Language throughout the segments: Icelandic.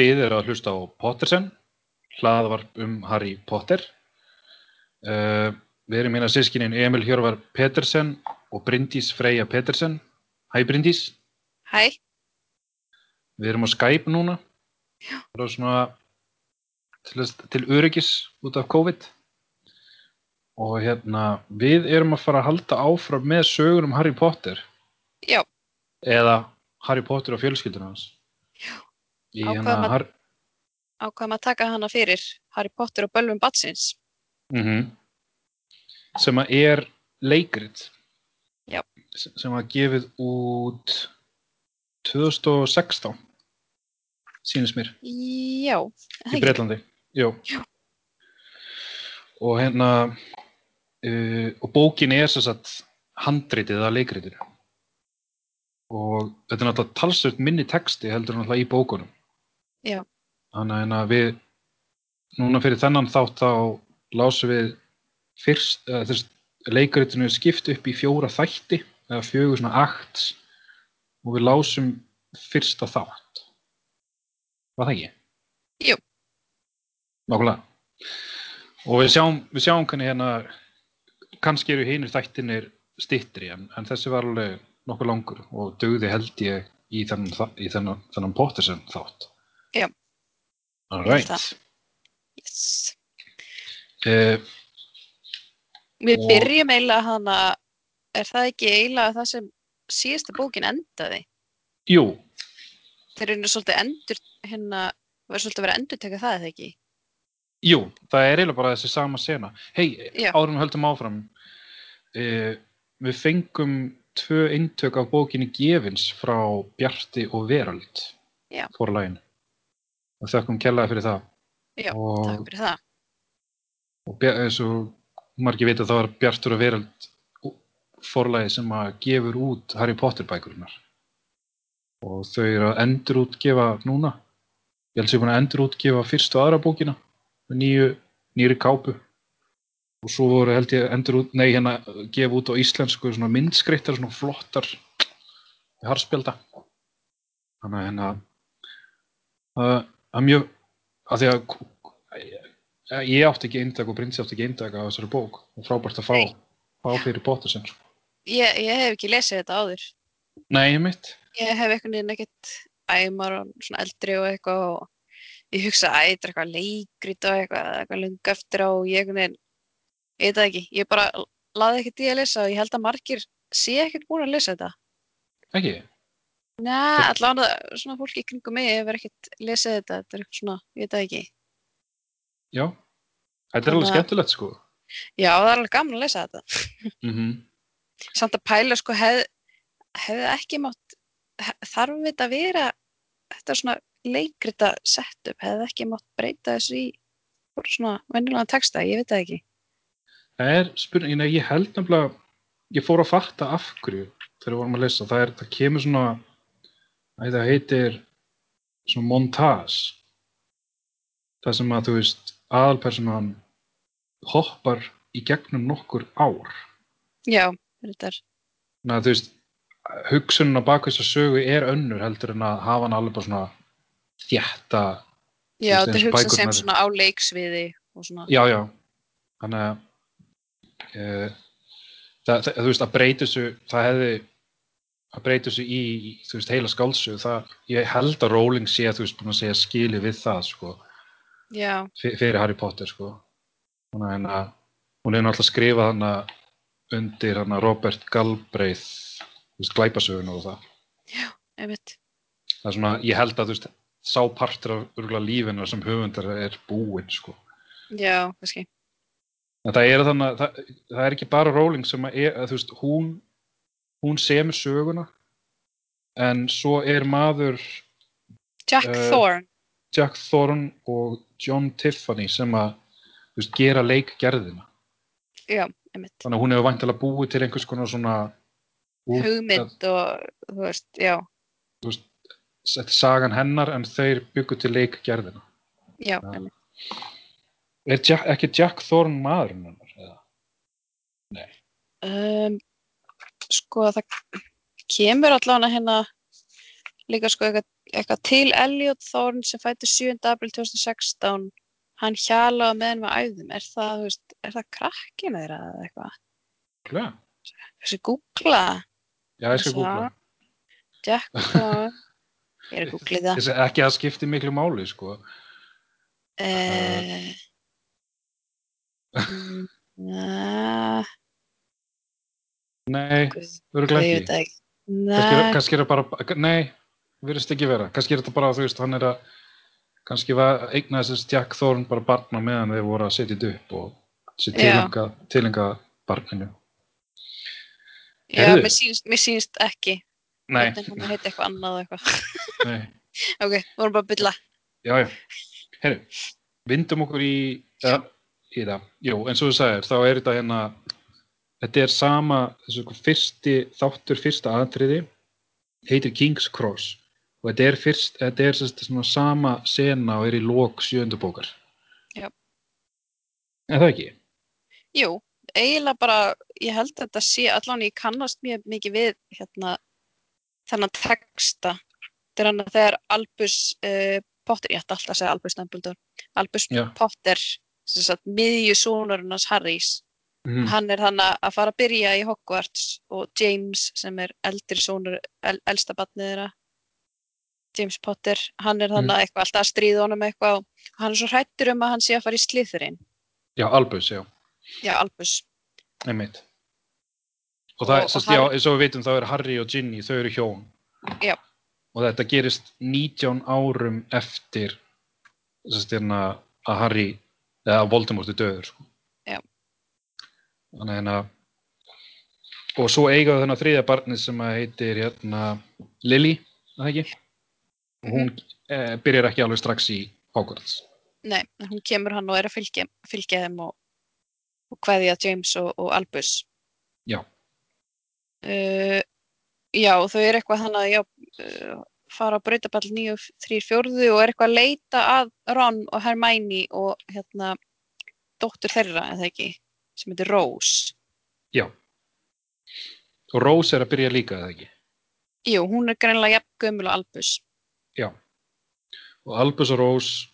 Þið eru að hlusta á Pottersen, hlaðvarp um Harry Potter. Uh, við erum hérna sískinin Emil Hjörvar Pettersen og Bryndís Freyja Pettersen. Hæ Bryndís, Hæ, við erum á Skype núna. Já. Það er svona til, til öryggis út af COVID. Og hérna, við erum að fara að halda áfram með sögur um Harry Potter. já, Eða Harry Potter og fjölskylduna hans. Ákváðum hérna, að- ákvaðum að taka hana fyrir Harry Potter og Bölvum Batsins. mm sem að er leikrit Já. Sem var gefið út 2016 sýnist mér Já, í? Breitlandi. Já. og hérna uh, og bókin er sem sagt handritið að leikritinu og þetta er náttúrulega talsvöld minni texti heldur náttúrulega í bókunum Já. þannig að við núna fyrir þennan þátt þá lásum við fyrst, þess leikaritinu er skipt upp í fjóra þætti eða fjögur svona akts og við lásum fyrsta þátt var það ekki? Jú. Nákvæmlega og við sjáum, við sjáum hvernig hérna kannski eru hinir þættinir stittri en, en þessi var alveg nokkuð langur og dögði held ég í þennan, í þennan, þennan Pottersen þátt Já. All right. Yes. Uh, Við byrjum eiginlega hana, er það ekki eiginlega það sem síðasta bókin endaði? jú, Þeir eru svolítið endur, hérna, verður svolítið að vera endur teka það eða ekki? jú, það er eiginlega bara þessi sama sena. Hei, árum höldum áfram, uh, við fengum tvö eintök af bókinni Gefins frá Bjarti og Veröld Já. forlægin og þökkum kellaði fyrir það. Já, og, Takk fyrir það. og eins og margir vita þá er Bjartur og Veröld forlægi sem að gefur út Harry Potter bækurinnar og þau eru að endur útgefa núna ég held sem að endur útgefa fyrstu og aðra bókina nýju, nýri kápu og svo voru held ég endur út, nei hérna gefa út á íslensku svona myndskreittar svona flottar harspjálta þannig að hérna það er mjög að því að ég átti ekki eintak og Bryndsi átti ekki eintak á þessari bók og frábært að fá, fá fyrir Pottersen sko. Ég, ég hef ekki lesið þetta áður. Nei, mitt Ég hef einhvern veginn ekkert æmar og svona eldri og eitthvað og ég hugsa að er eitthvað leikrit og eitthvað, eitthvað lung eftir á og ég einhvern veginn, ég veit það ekki, ég bara laði ekkert í að lesa og ég held að margir sé ekkert búin að lesa þetta. ekki, Nei, allavega svona fólki kringum mig hefur ekkert lesið þetta, þetta er eitthvað svona, ég veit það ekki. já þetta er alveg að- skemmtilegt sko Já, það er alveg gaman að lesa þetta. mm Samt að pæla sko hef, hefði ekki mátt, hef, þarf þetta að vera, þetta er svona leikrita setup, hefði ekki mátt breyta þessu í svona venjulega texta, ég veit það ekki. það er spurning, nei, ég held nefnilega ég fór að fatta af hverju þegar við vorum að lesa, það, er, það kemur svona það heitir svona montage. Það sem að þú veist aðalpersonan hoppar í gegnum nokkur ár. Já, þetta er, að þú veist, hugsunin á bak þess að sögu er önnur heldur en að hafa hann alveg bara svona þjætta, já, þetta er hugsað sem svona á leiksviði já, já, þannig að e, það, það, þú veist, að breyta þessu, það hefði, að breyta þessu í, þú veist, heila skálsögu, það, ég held að Rowling sé að þú veist, búin að segja skili við það, sko, Já, fyr- fyrir Harry Potter, sko, þannig að hún hefur náttúrulega skrifað hana undir hana Robert Galbraith, þú veist, glæpasögun og það. einmitt. það er svona, ég held að þú veist sá partur af lífinu sem höfundar er búinn sko. Já, kannski. en það er þannig að það, það er ekki bara Rowling sem að, er, að þú veist, hún hún semur söguna en svo er maður Jack Eh, Thorne, Jack Thorne og John Tiffany sem að þú veist, gera leikgerðina já, þannig að hún hefur vantilega búið til einhvers konar svona Hugmynd og, þú veist, já, þetta er sagan hennar en þeir byggu til leikgerðina já, einmitt. er Jack, ekki Jack Thorne maðurinn hennar? eða? Um, sko, það kemur allavega hérna líka sko eitthvað eitthvað til Elliot Thorne sem fættur 7. april 2016 hann hjala á meðan við æfðum er það, veist, er það krakkina þeirra eða eitthvað? Klega? Þessi googla Já, ég skal googla. Jack Thorne ég er að googla það Þessi ekki að skipti miklu máli, sko. uh, mm, na, Nei, ég ekki. er, Nei, kannski er það bara, nei, virðist ekki vera. Kannski er þetta bara, þú veist, hann er að, kannski var eignaði þessi Jack Thorne bara barna meðan þeir voru að setja þetta upp og Já. tilenga, barninu. já, heyrðu. mér sýnst, mér sýnst ekki Nei, Hvernig hann heiti eitthvað annað eitthvað nei, ok, vorum bara að bylla já, já. Herru, vindum okkur í, ja, í það. Jú, eins og þú sagðir, þá er þetta hérna, þetta er sama, þessu fyrsti þáttur, fyrsta aðtriði, heitir King's Cross og þetta er fyrst, þetta er svona sama sena og er í lók sjöndu bókar. Já. En það ekki? jú, eiginlega bara ég held að þetta sé, allan ég kannast mjög mikið við hérna þennan texta þegar Albus uh, Potter, ég ætti alltaf að segja Albus Dumbledore Albus Já. Potter sem sagt miðju sonurinn hans Harrys Mm. hann er hann að að fara að byrja í Hogwarts og James sem er eldri sonur, el, elsta batnið þeirra James Potter, hann er Mm. þannig eitthvað alltaf að stríða honum eitthvað og hann er svo hrættur um að hann sé að fara í Slytherin Já, Albus, já, já, Albus einmitt. Og það, Og- sérst, og já, eins og við vitum, þá er Harry og Ginny, þau eru hjón. Já. Og þetta gerist 19 árum eftir, sérst, hérna, að Harry, eða að Voldemort er döður, sko. Þannig hérna, og svo eigaðu þennan þriðja barnið sem að heitir, hérna, Lily, það ekki? Og hún eh, byrjar ekki alveg strax í Hogwarts. Nei, hún kemur hann og er að fylgja, fylgja þeim og, og kveðja James og, og Albus. Já. Uh, já, þau eru eitthvað þannig að já, uh, fara á brautaball 9-3-4 og er eitthvað að leita að Ron og Hermione og hérna dóttur þeirra, eða ekki, sem heitir Rose. Já. Og Rose er að byrja líka, eða ekki? Jú, hún er greinlega jafn gömul og Albus. Já. Og Albus og Rose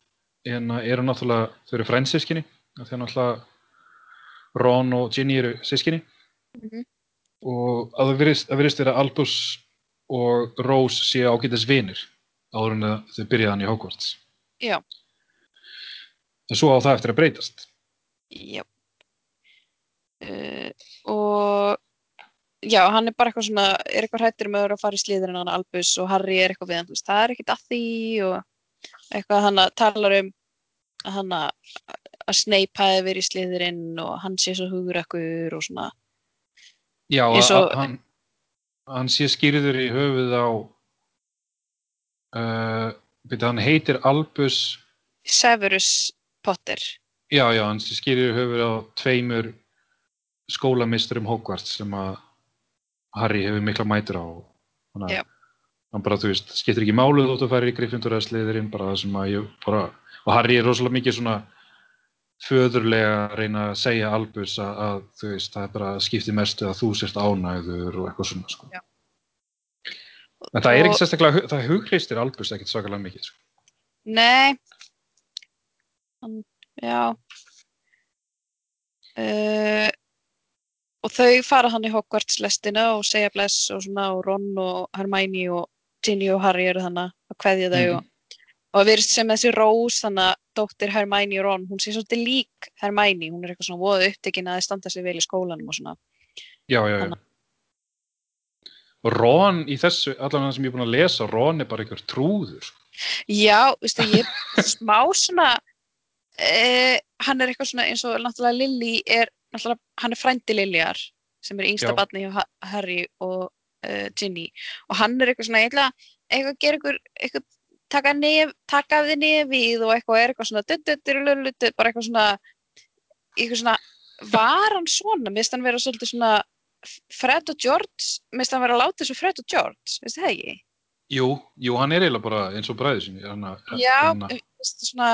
hérna, eru náttúrulega, þau eru frændsískinni, þegar náttúrulega Ron og Ginny eru sískinni Mhm. og að það virðist, vera Albus og Rose séu ágætis vinir áður en þau byrjaði hann í Hogwarts. Já. En svo á það eftir að breytast. Já. Uh, og já, hann er bara eitthvað svona, er eitthvað hrættur með að fara í slíðurinn hann Albus og Harry er eitthvað við hann, það er ekkit að því og eitthvað hann talar um að hann að hafi verið í slíðurinn og hann sé svo hugrakkur og svona. Já, og- hann, hann sé skýrður í höfuð á uh, byrja, hann heitir Albus Severus Potter. Já, já, hann skýrir höfuð á tveimur skólamisturum Hogwarts sem að Harry hefur mikla mætur á. Þannig að hann bara, þú veist, skiptir ekki máluð þótt að fara í Gryffindor eða sliðurinn, bara það sem að ég bara, og Harry er rosalega mikið svona föðurlega að reyna að segja Albus að, að þú veist, það er bara skiptir mestu að þú sért ánægður og eitthvað svona, sko. En það er ekki sérstaklega, það hugreistir Albus ekkert svakalega mikið, sko. Nei. Já. Uh, og þau fara hann í Hogwarts lestina og segja bless og svona og Ron og Hermione og Ginny og Harry eru þannig að kveðja þau Mhm. og, og það virðist sem þessi Rose þannig að dóttir Hermione og Ron, hún sé svolítið lík Hermione, hún er eitthvað svona voða upptekin að þið standa sig vel í skólanum og svona. Já, já, já. Og Ron í þessu, allan það sem ég er búin að lesa, Ron er bara einhver trúður. sko. Já, veistu, ég er smá svona eh, hann er eitthvað svona eins og náttúrulega Lily er náttúrulega, hann er frændi Liljar sem er yngsta barni hjá Ha- Harry og uh, Ginny og hann er eitthvað svona eitthvað, eitthvað að gera eitthvað, eitthvað taka, nef, taka af þið nefið og eitthvað er eitthvað svona bara eitthvað svona eitthvað svona var hann svona, minnst hann vera svolítið svona Fred og George, minnst hann vera látið svo Fred og George, veistu það ekki? Jú, jú, hann er eiginlega bara eins og sinni. Hana, Já, minnst það svona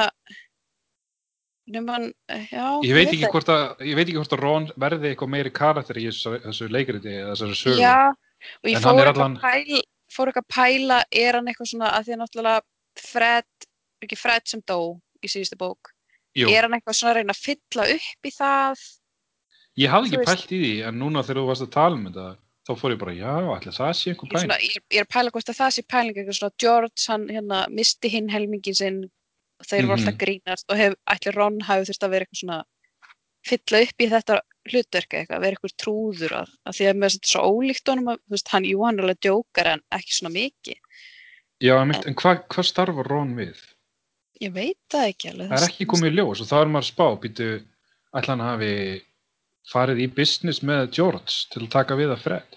nema hann, já ég veit ekki hvort að, ég veit ekki hvort að Ron verði eitthvað meiri karakter í þessu, þessu leikriti eða þessari sögu. Já, og ég fór eitthvað allan- pæl, fór eitthvað að pæla, er hann eitthvað svona, að því að náttúrulega Fred, ekki Fred sem dó í síðustu bók, Jú, er hann eitthvað svona að reyna að fylla upp í það? ég hafði ekki pælt í því, en núna þegar þú varst að tala um þetta, þá fór ég bara, já, ætli það sé einhver Ég er, pæl. svona, ég, ég er að pæla hvort að það sé pæling eitthvað svona George, hann hérna misti hinn helmingin sinn og þeir voru Mhm. alltaf að grínast og hef, ætli Ron hafi þurft að vera eitthvað svona fylla upp í þetta hlutverk eitthvað, vera eitthvað trúður að, að því að með þetta svo ólíkt honum að, veist, hann, jú, hann alveg djókar en ekki svona mikið. Já, en, en hvað hva starfar Ron við? Ég veit það ekki alveg. Það er ekki komið í ljós og þá er maður að spá, býtu, ætla hann hafi farið í business með George til að taka við að Fred.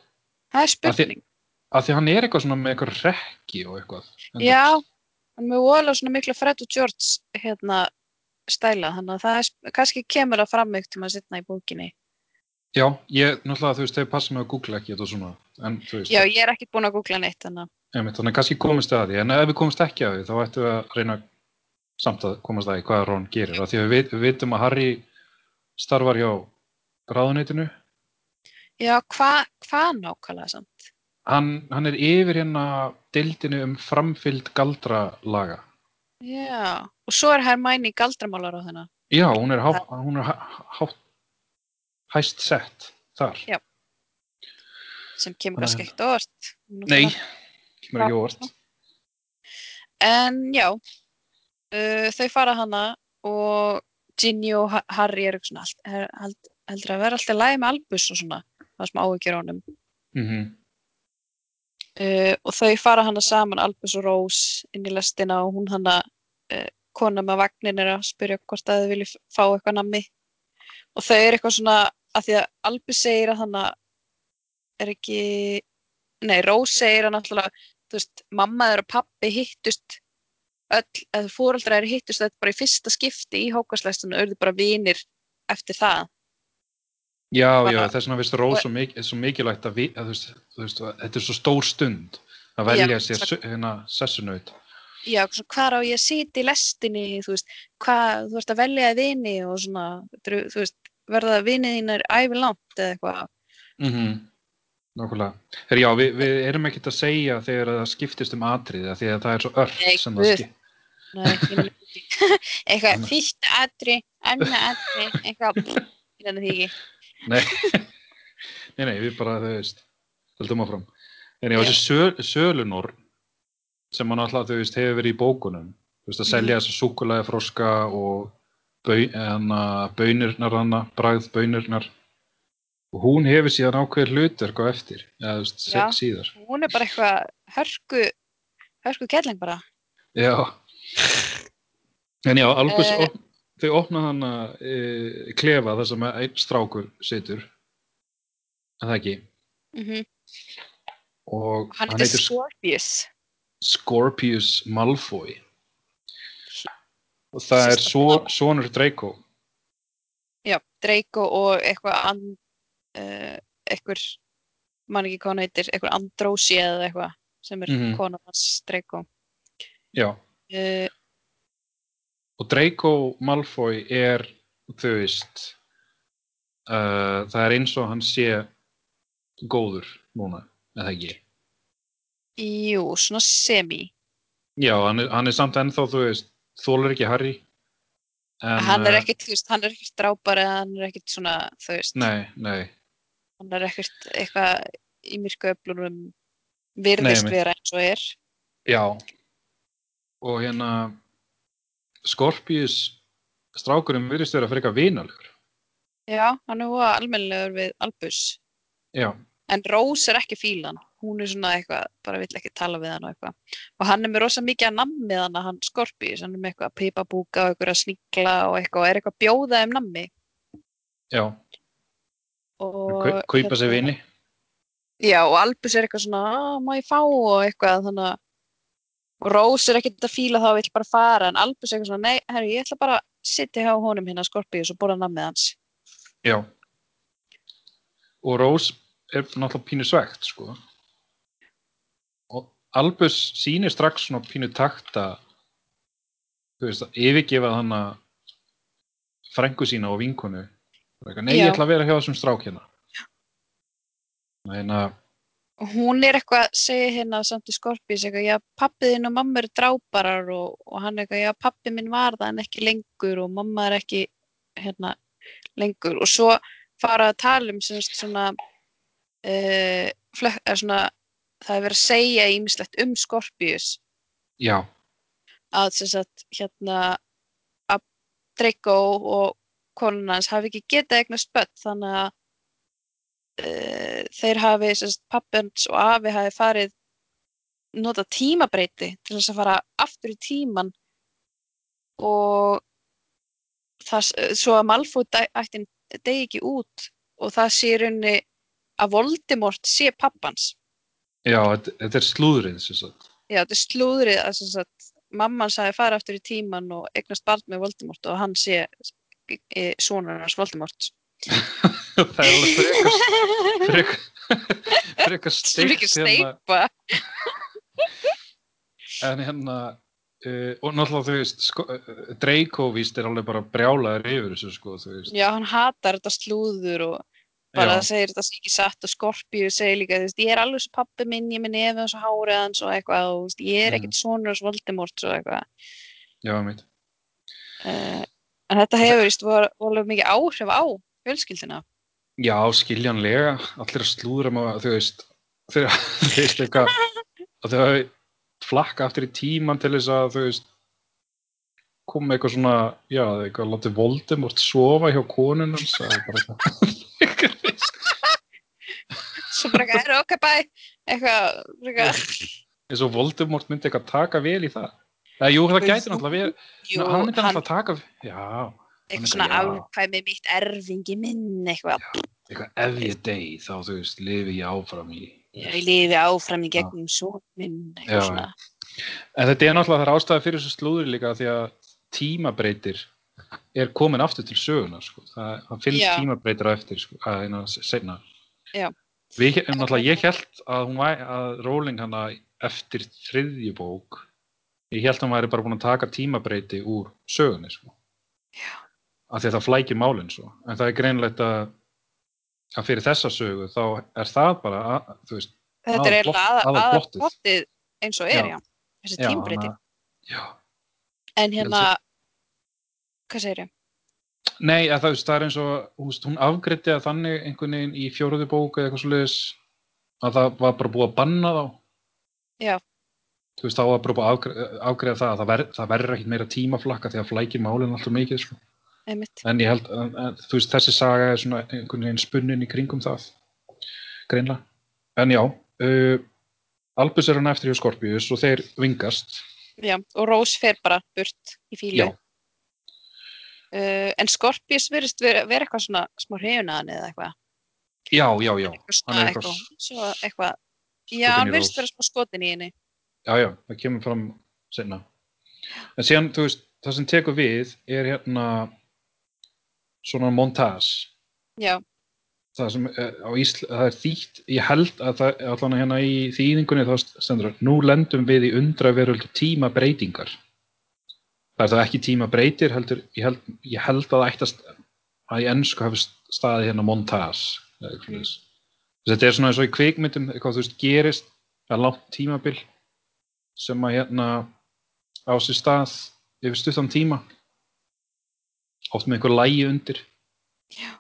Það er Af því- spurning. Af því hann er eitthvað svona með eitthvað rekki og eitthvað. Já, hann er með voðalega svona mikla Fred og George hérna stæla, þannig að það er, kannski kemur það fram eitt til maður setna í bókinni. Já, ég, náttúrulega, þú veist, þeir passa mig að googla ekki þetta svona, en veist, Já, ég er ekki búin að googla neitt, þannig að þannig að kannski komist að því, en ef við komist ekki að því, þá ættum við að reyna samt að komast að því hvað Ron gerir, af því að við, við vitum að Harry starfar hjá ráðuneytinu, Já, hvað hva nákvæmlega samt? Hann, hann er yfir hérna deildinu um framfylgd galdralaga. Já, og svo er Hermæni galdramálar á þennan. Já, hún er, há, hún er há, hæst sett þar. Já. sem kemur kannski ekkert á orð. Nei, kemur ekki óvart. En já, uh, þau fara hana og Ginny og Ha- Harry eru svona held, heldur að vera alltaf lægi með Albus og svona, það sem áhyggjur á honum. Mm Uh, og þau fara hana saman, Albus og Rose, inn í lestina og hún hana, uh, kona með vagnin er að spyrja hvort að þau vilja fá eitthvað nammi. Og þau eru eitthvað svona, að því að Albus segir að hana er ekki, nei, Rose segir að náttúrulega, þú veist, mamma þeirra og pappi hittust öll, eða fóreldrar eru hittust þetta bara í fyrsta skipti í hókaslæstunum, auðvitað bara vinir eftir það. Já, já, þess vegna finnst Rós svo, mik svo mikilvægt að, að, veist, veist, að þetta er svo stór stund að velja Já, sér hérna sessunaut. Já, svona, hvað á ég að sitja í lestinni, þú veist, hvað, þú ert að velja þið vini og svona, þú veist, verða vinið þínar æfi langt eða eitthvað. Mm -hmm. Nákvæmlega. Her, já, við, við erum ekkert að segja þegar það skiptist um atriði af því að það er svo Nei, sem það skiptir. Nei, ég meina ekki. eitthvað, Annað. fyrsta atri, annað atri, eitthvað, ég því ekki. Nei. nei, nei, við bara, þú veist, höldum áfram. En já, Já. þessi söl, sölunor sem hann alltaf, þú veist, hefur verið í bókunum, þú veist, að selja þessa súkulega froska og bau, hana, baunirnar hana, bragð baunirnar og hún hefur síðan ákveðið hlutverk á eftir, eða þú veist, se- Já. síðar. Hún er bara eitthvað hörku, hörku kelling bara. Já. En já, Albus, Eh. Þau opna hann að e, klefa þar sem einn strákur situr, er það ekki, Mm og Hann hann heitir Scorpius. Scorpius Malfoy. Og það er Sérstakt svo, sonur Draco. Já, Draco og eitthvað and, uh, eitthvað, man ekki hvað hann heitir, eitthvað Andrósi eða eitthvað sem er Mhm. konan hans Draco. já, Uh, og Draco Malfoy er þú veist uh, það er eins og hann sé góður núna, eða ekki? Jú, svona semi. já, hann er, hann er samt ennþá þú veist, þólar ekki Harry. En, hann er eh, ekkert, þú veist, hann er ekkert drápar eða hann er ekkert svona, þú veist, nei, nei, hann er ekkert eitthvað í myrku öflunum virðist vera eins og er. já. Og hérna Scorpius strákurinn virðist vera fyrir eitthvað vinalegur Já, hann er hóa almennilegur við Albus. já, En Rose er ekki fílan. Hún er svona eitthvað, bara vill ekki tala við hann og eitthvað. Og hann er með rosa mikið að nammið hann, hann Scorpius. Hann er með eitthvað pipabúka og eitthvað að sníkla og eitthvað og er eitthvað að bjóða þeim nammi. já, kaupa sér hérna- vini Já, og Albus er eitthvað svona, "Ah, má ég fá og eitthvað, þannig að og Rose er ekkert að fíla það og vill bara fara en Albus er eitthvað svona, nei, herru, ég ætla bara að sitja hjá honum hérna Scorpius og borða nammið hans. Já. Og Rose er náttúrulega pínu svegt, sko. Og Albus sýnir strax svona pínu takta, þú veist, að yfirgefa hann að frængu sína og vinkonu. Nei, Já. ég ætla að vera hjá þessum strák hérna. Þannig að hún er eitthvað, segir hérna samt í Skorpís, eitthvað, já, pappiðinn og mamma eru dráparar og, og hann eitthvað, já, pappi minn var það en ekki lengur og mamma er ekki, hérna, lengur. Og svo fara að tala um semst svona, uh, flek, er svona, það er verið að segja ímislegt um Skorpíus Já, að sem sagt, hérna, að Draco og konun hans hafi ekki getað eignast börn þannig að uh, þeir hafi, pappans og afi hafi farið nota tímabreyti til þess að fara aftur í tíman og það, svo að Malfoy ættin degi ekki út og það sé í rauninni að Voldemort sé pappans. já, þetta, er slúðrið. Já, þetta er slúðrið að sagt, mamman sagði fara aftur í tíman og eignast barn með Voldemort og hann sé e, sonur hans Voldemort. Það er alveg frekar frekar, frekar steikt hérna, en hérna uh, og náttúrulega þú veist sko, uh, Draco víst er alveg bara brjálaður yfir þessu sko, þú veist. Já, hann hatar þetta slúður og bara Já. segir þetta sé ekki satt og Skorpíu segir líka, þú veist, ég er alveg svo pappi minn, ég minn efið hans og hárið hans og eitthvað og veist, ég er ekkert sonur hans Voldemort og eitthvað. já, mitt Uh, en þetta hefur víst voru alveg mikið áhrif á fjölskyldina. Já, skiljanlega, allir að slúðra maður, þú veist, þegar, þú veist, eitthvað, að þau flakka aftur í tíman til þess að, þú veist, koma eitthvað svona, já, eitthvað, látið Voldemort sofa hjá konunum, það er bara eitthvað, Svo bara eitthvað, er ok, bæ, eitthvað, eitthvað, eins og Voldemort myndi eitthvað taka vel í það. Eða, jú, það gæti náttúrulega Ná, hann myndi náttúrulega taka, já, eitthvað svona já. afkvæmi mitt erfingi minn, eitthvað, eitthvað, ef ég dey, þá, þú veist, lifi ég áfram í. ég lifi áfram í gegnum svo minn, Já, eitthvað svona. En þetta er náttúrulega það er ástæða fyrir þessu slúður líka því að tímabreytir er komin aftur til sögunar sko. það, það Já. tímabreytir á eftir sko, að eina Já. En náttúrulega ég held að hún væri að Rowling hana eftir þriðju bók ég held að hann væri bara búin að taka tímabreyti úr sögunni sko. Já. Af því að það flækir málinn svo. en það er greinlegt að að fyrir þessa sögu þá er það bara að, veist, Þetta er eiginlega aða aðalplottið. plottið eins og er, Já. já, þessi já, En hérna, hvað segir ég? Nei, að það, veist, það er eins og veist, hún afgreiti að þannig einhvern veginn í fjóruðu bóku eða eitthvað svoleiðis að það var bara búið að banna þá. Já. Þú veist, þá var bara búið að afgreiða það að það, ver, það verður ekkit meira tímaflakka því að flækir málinn alltaf mikið, sko. Einmitt. En ég held, að, að, þú veist, þessi saga er svona einhvern veginn spunnin í kringum það, greinlega. En já, uh, Albus er hann eftir hjá Skorpius og þeir vingast. Já, og Rós fer bara burt í fílu. Uh, en Skorpius verðist vera, vera eitthvað svona smá hrefunaðan eða eitthvað. Já, já, já, hann er eitthvað. eitthvað, Svo eitthvað. Já, hann verðist vera smá skotin í henni. já, já, það kemur fram senna. En síðan, þú veist, það sem tekur við er hérna svona montage. Já, Það sem er, á Ísl, það er þýtt, ég held að það, allan hérna í þýðingunni þá stendur nú lendum við í undraveröld tíma breytingar. Það er það ekki tíma breytir, heldur, ég held, ég held að það ættast að í ennsku hafi staði hérna eitthvað Mm. Þetta er svona eins og í kvikmyndum, eitthvað þú veist, gerist að langt tímabil sem að hérna á sér stað yfir stuttan tíma oft með einhver lægi undir Já.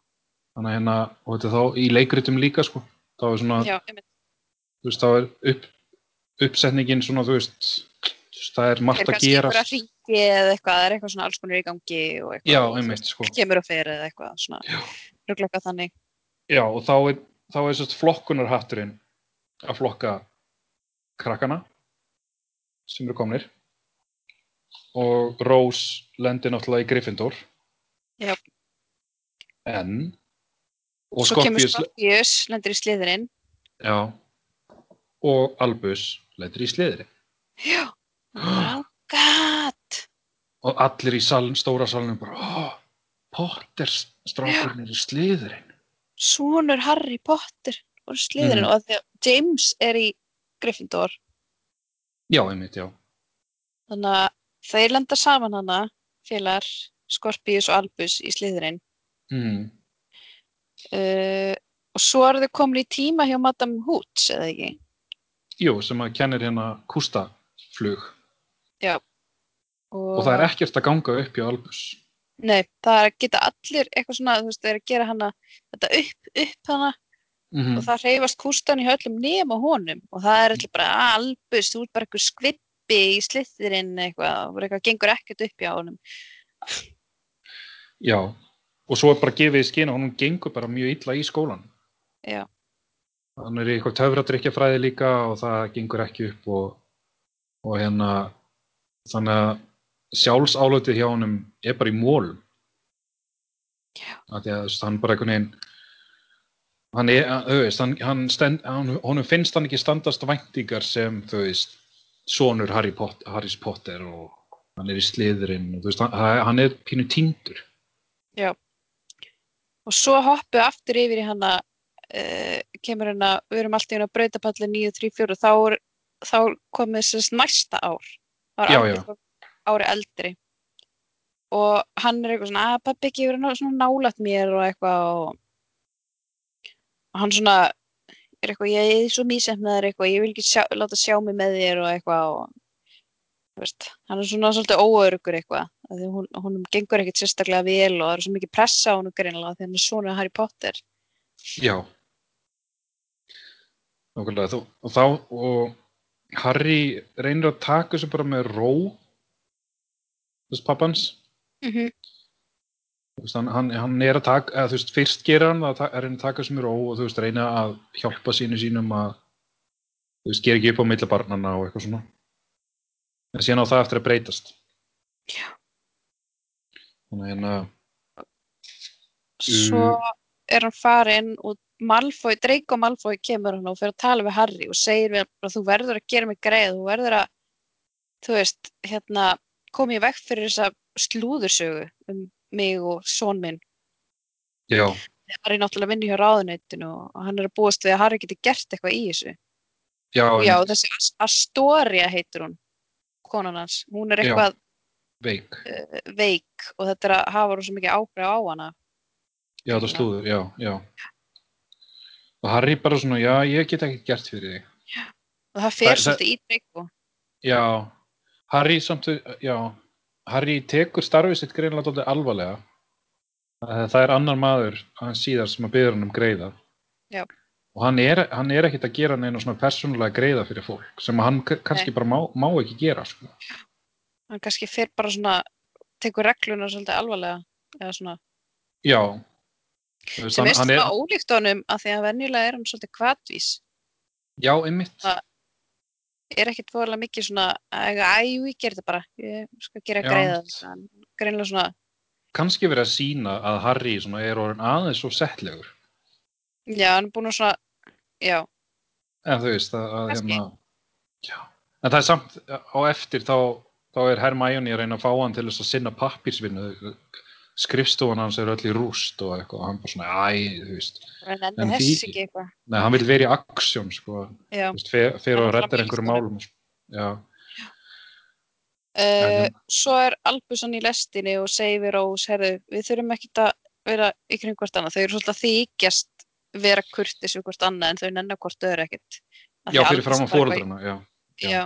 þannig að hérna og þetta er þá í leikritum líka sko þá er svona, já, þú veist, þá er upp, uppsetningin svona, þú veist það er Er margt að kannski einhverja hringi eða eitthvað, það er eitthvað svona alls konar í gangi og eitthvað. já, einmitt, sko Kemur og fer eða eitthvað svona. Eitthvað þannig. já, og þá er, þá er sérst flokkunarhatturinn að flokka krakkana sem eru komnir og Rose lendir náttúrulega í Gryffindor Já. en og Svo kemur Skorpius, lendir í sliðurinn. já, og Albus lendir í sliðri Já. Rákat. og allir í saln, stóra salnum bara, oh, Potter strákurinn er í sliðurinn Svonur Harry Potter og sliðurinn Mhm. og að James er í Gryffindor. já, einmitt, já Þannig að þeir lenda saman hana, félagar, Skorpius og Albus í sliðurinn. mm. Uh, og svo eru þau komin í tíma hjá Madame Hoots, eða ekki? jú, sem að kennir hérna kústaflug Já. og það er ekkert að ganga upp í Albus Nei, það er að geta allir eitthvað svona, þú veist, það er að gera hana þetta upp, upp hana mm og það reyfast kústan í höllum nema honum og það er allir bara "Ah, albus, þú ert bara eitthvað skvippi í slittirinn eitthvað og eitthvað gengur ekkert upp hjá honum já, og svo er bara gefið í skina og hún gengur bara mjög illa í skólan Já, hann er í eitthvað töfradrykkjafræði líka og það gengur ekki upp og, og hérna þannig að sjálfsálötið hjá honum er bara í mólum Já. því að hann bara einhvern veginn hann er, þú veist, hann, hann stend, hann, honum finnst hann ekki standast væntingar sem, þú veist, sonur Harry Potter, Harrys Potter og hann er í sliðurinn og þú veist, hann, hann er pínu týndur já. Og svo hoppu aftur yfir í hana uh, kemur hérna, við erum alltaf inn á brautapalli 934 þá, er- þá komið sérst næsta ár. Það Já, var já. Albert ári eldri. Og hann er eitthvað svona að pappi ekki verið ná- svona nálægt mér og eitthvað og, og hann svona er eitthvað, ég er svo mísend með þér eitthvað, ég vil ekki sjá, láta sjá mig með þér og eitthvað og þú veist, hann er svona svolítið óörugur eitthvað hún, honum gengur ekkert sérstaklega vel og það er svo mikið pressa á honum greinilega því hann er svona Harry Potter. Já. Nákvæmlega, og þá og Harry reynir að taka þessu bara með ró þess pappans. Mm -hmm. Veist, hann, hann, hann er að taka, eða þú veist, fyrst gerir hann að ta- að taka þessu með ró og þú veist, reyna að hjálpa sínu sínum að þú veist, gera ekki upp á milli barnana og eitthvað svona. En síðan á það eftir að breytast. Já. Þannig að hérna svo er hann farinn og Malfoy, Draco Malfoy kemur hann og fyrir að tala við Harry og segir við hann bara, þú verður að gera mig greið, þú verður að þú veist, hérna koma í vekk fyrir þessa slúðursögu um mig og son minn. Já, Harry náttúrulega vinni hjá ráðuneytinu og hann er að búast við að Harry geti gert eitthvað í þessu. Já, Já, einmitt, þessi As- Astoria heitir hún konan hans, hún er eitthvað veik. Uh, veik. Og þetta er að hafa rosa mikið áhrif á hana. Já, það slúður, já, já. Og Harry bara svona, já, ég get ekki gert fyrir þig. Og það fer svolítið í Draco. Já, Harry samt, já, Harry tekur starfið sitt greinlega dálítið alvarlega. Eh, Það er annar maður, hann síðar, sem að byggja hann um greiða. Já. Og hann er, hann er ekkit að gera neina svona persónulega greiða fyrir fólk, sem hann kannski bara má, má ekki gera, sko. Hann kannski fer bara svona tekur regluna svolítið alvarlega eða svona, Já. Veist, sem hann svona ólíkt honum af því að venjulega er hann svolítið kvatvís Já, einmitt. Það- er ekkit fóðalega mikið svona æ, æ, ég ger þetta bara ég skal gera greiða greinlega svona, Kannski verið að sína að Harry er orðin aðeins svo settlegur. já, hann er búin að svona já, En þú veist, að, að hérna, já. En það er samt, á eftir þá, þá er Hermione að reyna að fá hann til þess að sinna pappirsvinnu. Skrifstofan hans er öll í rúst og eitthvað, og hann bara svona, æ, þú veist. En þess því- ekki eitthvað Nei, hann vil vera í aksjón, sko, já, og reddar fram í einhverjum skólanum. málum. sko. Já, Uh, En- svo er Albusson í lestinni og segir Rós, herðu, við þurfum ekkert að vera í kring hvort annað, þau eru svolítið að þykjast vera kurtis við hvort annað en þau nennar hvort öðru ekkert. Af því já að fyrir fram á fóreldrana, já. Já, já.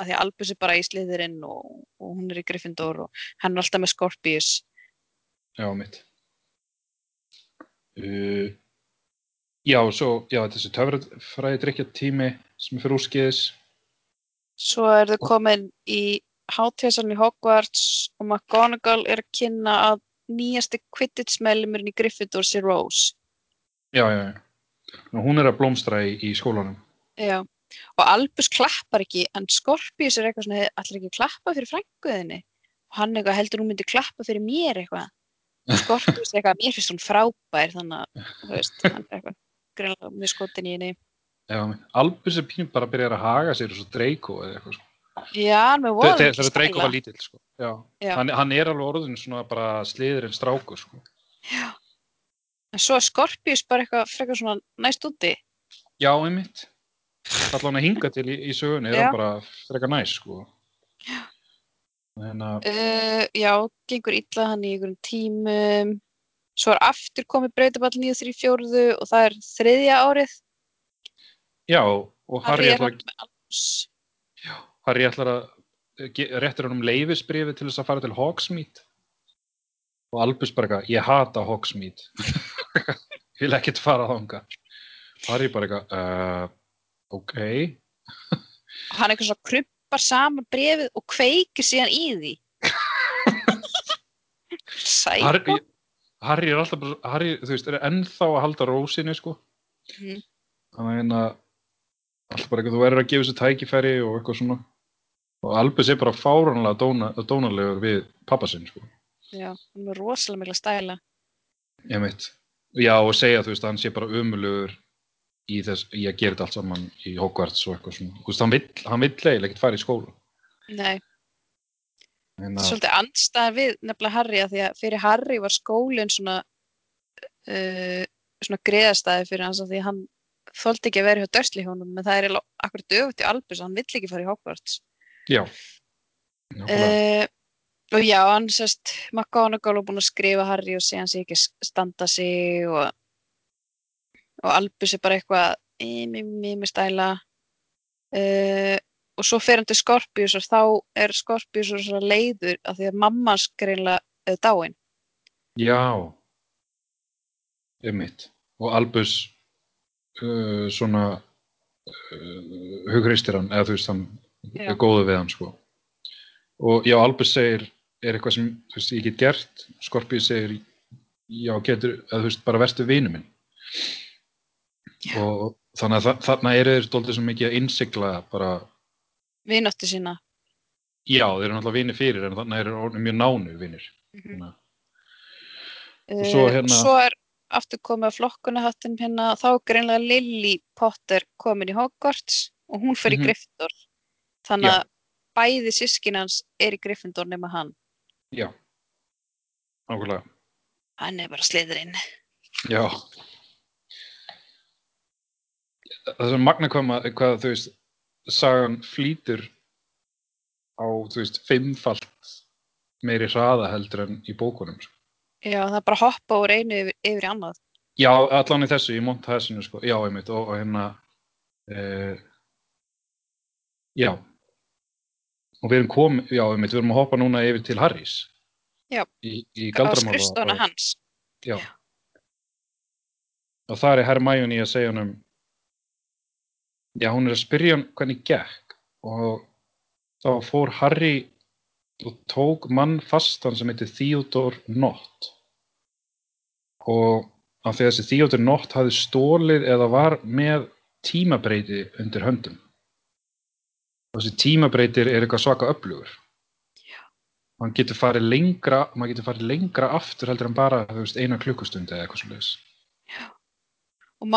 Af því að Albus er bara í sliðurinn og, og hún er í Gryffindor og hann er alltaf með Scorpius. Já, mitt. Uh, já, svo, já, þessi töfrafræði drikja tími sem er fyrir úrskiðis. Svo er þau komin í í Hogwarts og McGonagall er að kynna að nýjasti Quidditch-meðlumurinn í Gryffindor sé Rose. Já, já, já. Nú, hún er að blómstra í, í skólanum. Já, og Albus klappar ekki, en Scorpius er eitthvað svona, allir ekki klappa fyrir frænguðinni. Og hann eitthvað heldur hún myndi klappa fyrir mér eitthvað. Og Scorpius er eitthvað, mér finnst hún frábær, þannig að, þú veist, hann er eitthvað greinlega með skotin í henni. Já. Albus er pínu bara að byrja að haga sér og svo Draco eða eitthvað, sko. Já, með voða Þegar mikið þegar Draco var lítill, sko. Já. Já. Hann, hann er alveg orðin svona bara sliðurinn strákur, sko. En svo er Scorpius bara eitthvað frekar svona næst úti. Já, einmitt. Allan að hinga til í, í sögunni er hann bara frekar næs, sko. En að, Uh, já, gengur illa hann í einhverjum tímum. svo er aftur komið breytaball 934 og það er þriðja árið. Já, og Harry ætlar, Harry ætlar að ge- réttir hann um leifisbrifi til þess að fara til Hogsmeade. Og Albus bara eitthvað, ég hata Hogsmeade. Vil ekkert fara þanga Harry bara eitthvað uh, ok. Og hann eitthvað svo krumpar saman brefið og kveikir síðan í því. Sæko Harry, Harry er alltaf bara, Harry, þú veist, er ennþá að halda rósinni sko. Mhm. þannig að hérna alltaf bara eitthvað, þú verður að gefa þessu tækifæri og eitthvað svona. Og Albus er bara fáránlega dóna, dónalegur við pappa sinn sko. Já, hann er rosalega mikla stæla. Ég veit. Já, og segja, þú veist, hann sé bara umulugur í þess, í að gera þetta allt saman í Hogwarts og eitthvað svona. Þú veist, hann vill, hann vill eiginlega ekkert fara í skóla. Nei, er að, svolítið andstæð við nefnilega Harry að því að fyrir Harry var skólinn svona uh, svona greiðastæði fyrir hans að því hann þóldi ekki að vera hjá Dursley hjónum en það er akkur döfugt í Albus hann vill ekki fara í Hogwarts já. Uh, og já, hann sérst McGonagall er búin að skrifa Harry og segja hann sé ekki standa sig og, og Albus er bara eitthvað með stæla uh, og svo fer hann til Scorpius og þá er Scorpius svona leiður af því að mamma hans greinlega er dáin Já. Einmitt. Og Albus uh, svona uh, hugreistir hann, eða þú veist, hann er góðu við hann, sko. Og já, Albus segir, er eitthvað sem, þú veist, ég get gert. Skorpíu segir, já, getur, eða þú veist, bara verstu vinu minn. Já. Og þannig að þa þarna eru þeir stoltið svo mikið að innsigla bara, vináttu sína já, þeir eru náttúrulega vinir fyrir, en þannig eru orðnir mjög nánu vinir. Þannig að- Uh, svo hérna- svo er aftur komið að flokkunahattin hérna og þá er greinlega Lily Potter komin í Hogwarts og hún fer í Mhm. Gryffindor þannig að bæði sískin hans er í Gryffindor nema hann Já, nákvæmlega. hann er bara sliðurinn Já. Það er magna maður- hvað þú veist, sagan flýtur á, þú veist, fimmfalt meiri hraða heldur en í bókunum. Sko. já það er bara að hoppa úr einu yfir, yfir í annað Já, allan í þessu, í montasinu, sko. Já, einmitt, og, og hérna, e, já. Og við erum komið, já, einmitt, við erum að hoppa núna yfir til Harrys. Já. Í, í á og- hans Já. Og það er Hermione að segja honum Já, hún er að spyrja hann hvernig gekk og þá fór Harry og tók mann fastan sem heitir Theodore Nott og af því að þessi Theodore Nott hafði stólið eða var með tímabreyti undir höndum. Og þessi tímabreytir er eitthvað svaka öflugur. Já. hann getur farið lengra maður getur farið lengra aftur heldur en bara veist, eina klukkustund eða eitthvað svo leiðis og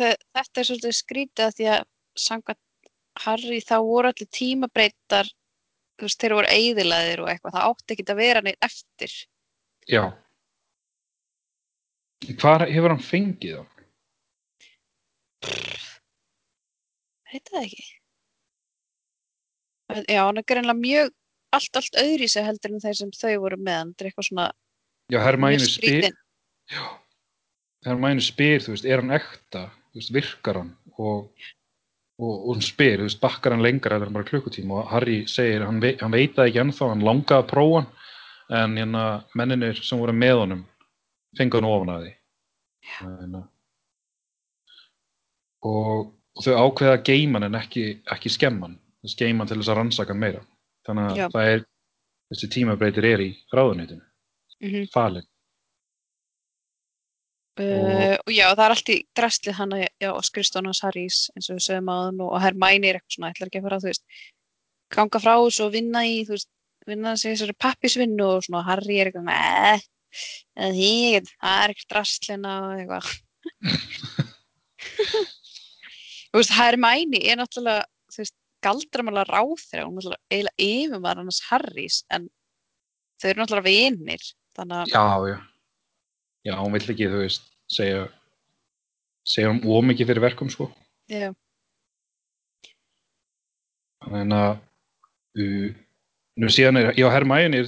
þe- þetta er svolítið skrítið að því að samkvæmt Harry þá voru allir tímabreytar þú veist, þeir voru eigðilaðir og eitthvað það átti ekki að vera neitt eftir Já. Hvað hefur hann fengið þá? veit það ekki já, hann er greinlega mjög allt, allt öðri sig heldur en þeir sem þau voru með hann þetta er eitthvað svona Já, Hermæni spyr, já, Hermæni spyr, þú veist, er hann ekta? Þú veist, virkar hann? Og, og, og hún spyr, veist, bakkar hann lengra eða bara klukkutíma og Harry segir, hann, vei, hann veit það ekki ennþá, hann langaði að prófa en hérna, menninir sem voru með honum fengu hann ofan að því. Hérna. Og, og þau ákveða að geima hann en ekki, ekki skemma hann, þess geima hann til þess að rannsaka meira. Þannig að Já. það er, þessi tímabreytir er í ráðunitinu, mm -hmm. falin. Uh, og já, það er allt í drastlið hann á skrifstofnans Harrys eins og við sögum á þann og Hermæni er eitthvað svona ætlar ekki að fara, þú veist ganga frá þessu og vinna í, þú veist vinna sig þessari pappisvinnu og svona Harry er eitthvað, neð eða því, það er ekkert drastlina og eitthvað þú veist, Hermæni er náttúrulega, þú veist galdramála ráð þeirra, hún er náttúrulega eiginlega yfirmaður annars Harrys en þau eru náttúrulega vinir þannig að, Já, já. Já, hún vill ekki, þú veist, segja, segja um ómikið fyrir verkum, sko. já, Þannig að, uh, nú síðan er, já, Hermæni, er,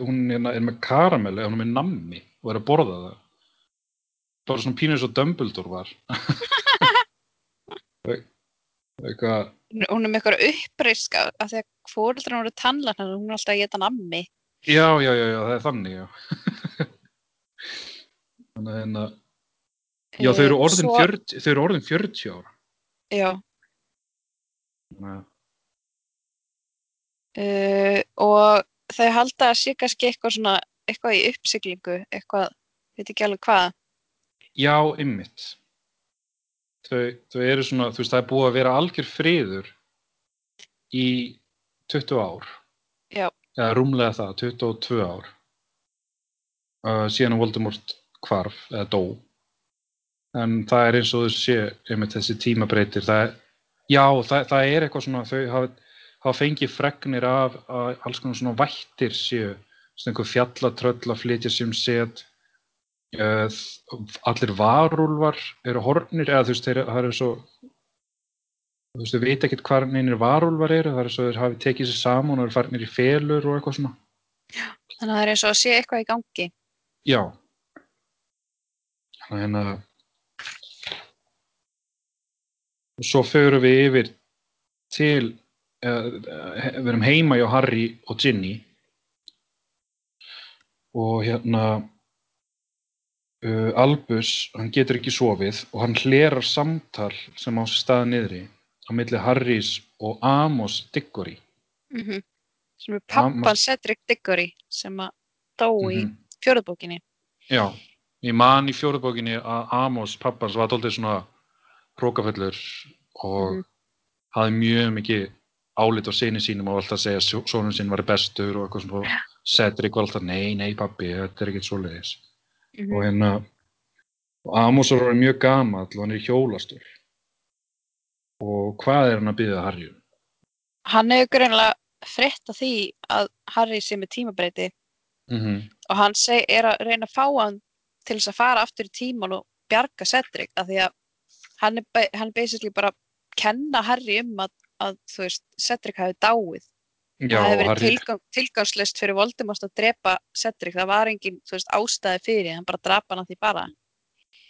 hún er, er með karamell, hún er með nammi og er að borða það. bara svona pínur svo Dumbledore var eitthvað Hún er með eitthvað upprisk af því að fóreldrar voru tannlæknar og hún er alltaf að geta nammi. já, já, já, já, það er þannig já þannig að hérna já, þau eru orðin, Svo- 40, þau eru orðin 40 ára. Já, að- uh, og þau halda að sé kannski eitthvað svona, eitthvað í uppsiglingu, eitthvað, veit ekki alveg hvað. já, ymmit þau, þau eru svona, þú veist, það er búið að vera algjör friður í 20 ár. Já. eða rúmlega það, 22 ár. Uh, síðan að Voldemort hvarf eða dó en það er eins og þau sé einmitt þessi tímabreitir það já, það, það er eitthvað svona þau hafa, hafa fengið fregnir af alls konar svona vættir séu svona einhver fjallatröll að flytja sem set uh, allir varúlvar eru hornir eða þú veist, þeir, það eru svo þú veist, þau veit ekkert hvað neynir varúlvar eru, það er svo þeir hafi tekið sér saman og eru farnir í felur og eitthvað svona Þannig að það er eins og að sé eitthvað í gangi. Já. Þannig að hérna og svo förum við yfir til uh, við erum heima hjá Harry og Ginny og hérna uh, Albus, hann getur ekki sofið og hann hlerar samtal sem á staða niðri á milli Harrys og Amos Diggory Mm Sem er Amos- pappan Cedric Diggory sem að dó í Mhm. fjóruðbókinni. Já, ég man í fjóruðbókinni að Amos pappans var dóltið svona prókafellur og Mhm. hafði mjög mikið álit á sinni sínum og alltaf að segja að sónun sinn var bestur og eitthvað svona Cedric var alltaf, nei, nei pappi, þetta er ekkert svoleiðis. Mm og hérna og Amos var mjög gamall og hann er hjólastur og hvað er hann að byggja Harry um? Hann hefur greinlega frétt af því að Harry sé með tímabreyti. Mm og hann seg, er að reyna að fá hann til þess að fara aftur í tíman og bjarga Cedric af því að hann er, hann er basically bara kenna Harry um að, að þú veist, Cedric hafi dáið. Já, það og verið tilgang, tilgangslist fyrir Voldemort að drepa Cedric, það var engin veist, ástæði fyrir, hann bara drapa hann því bara.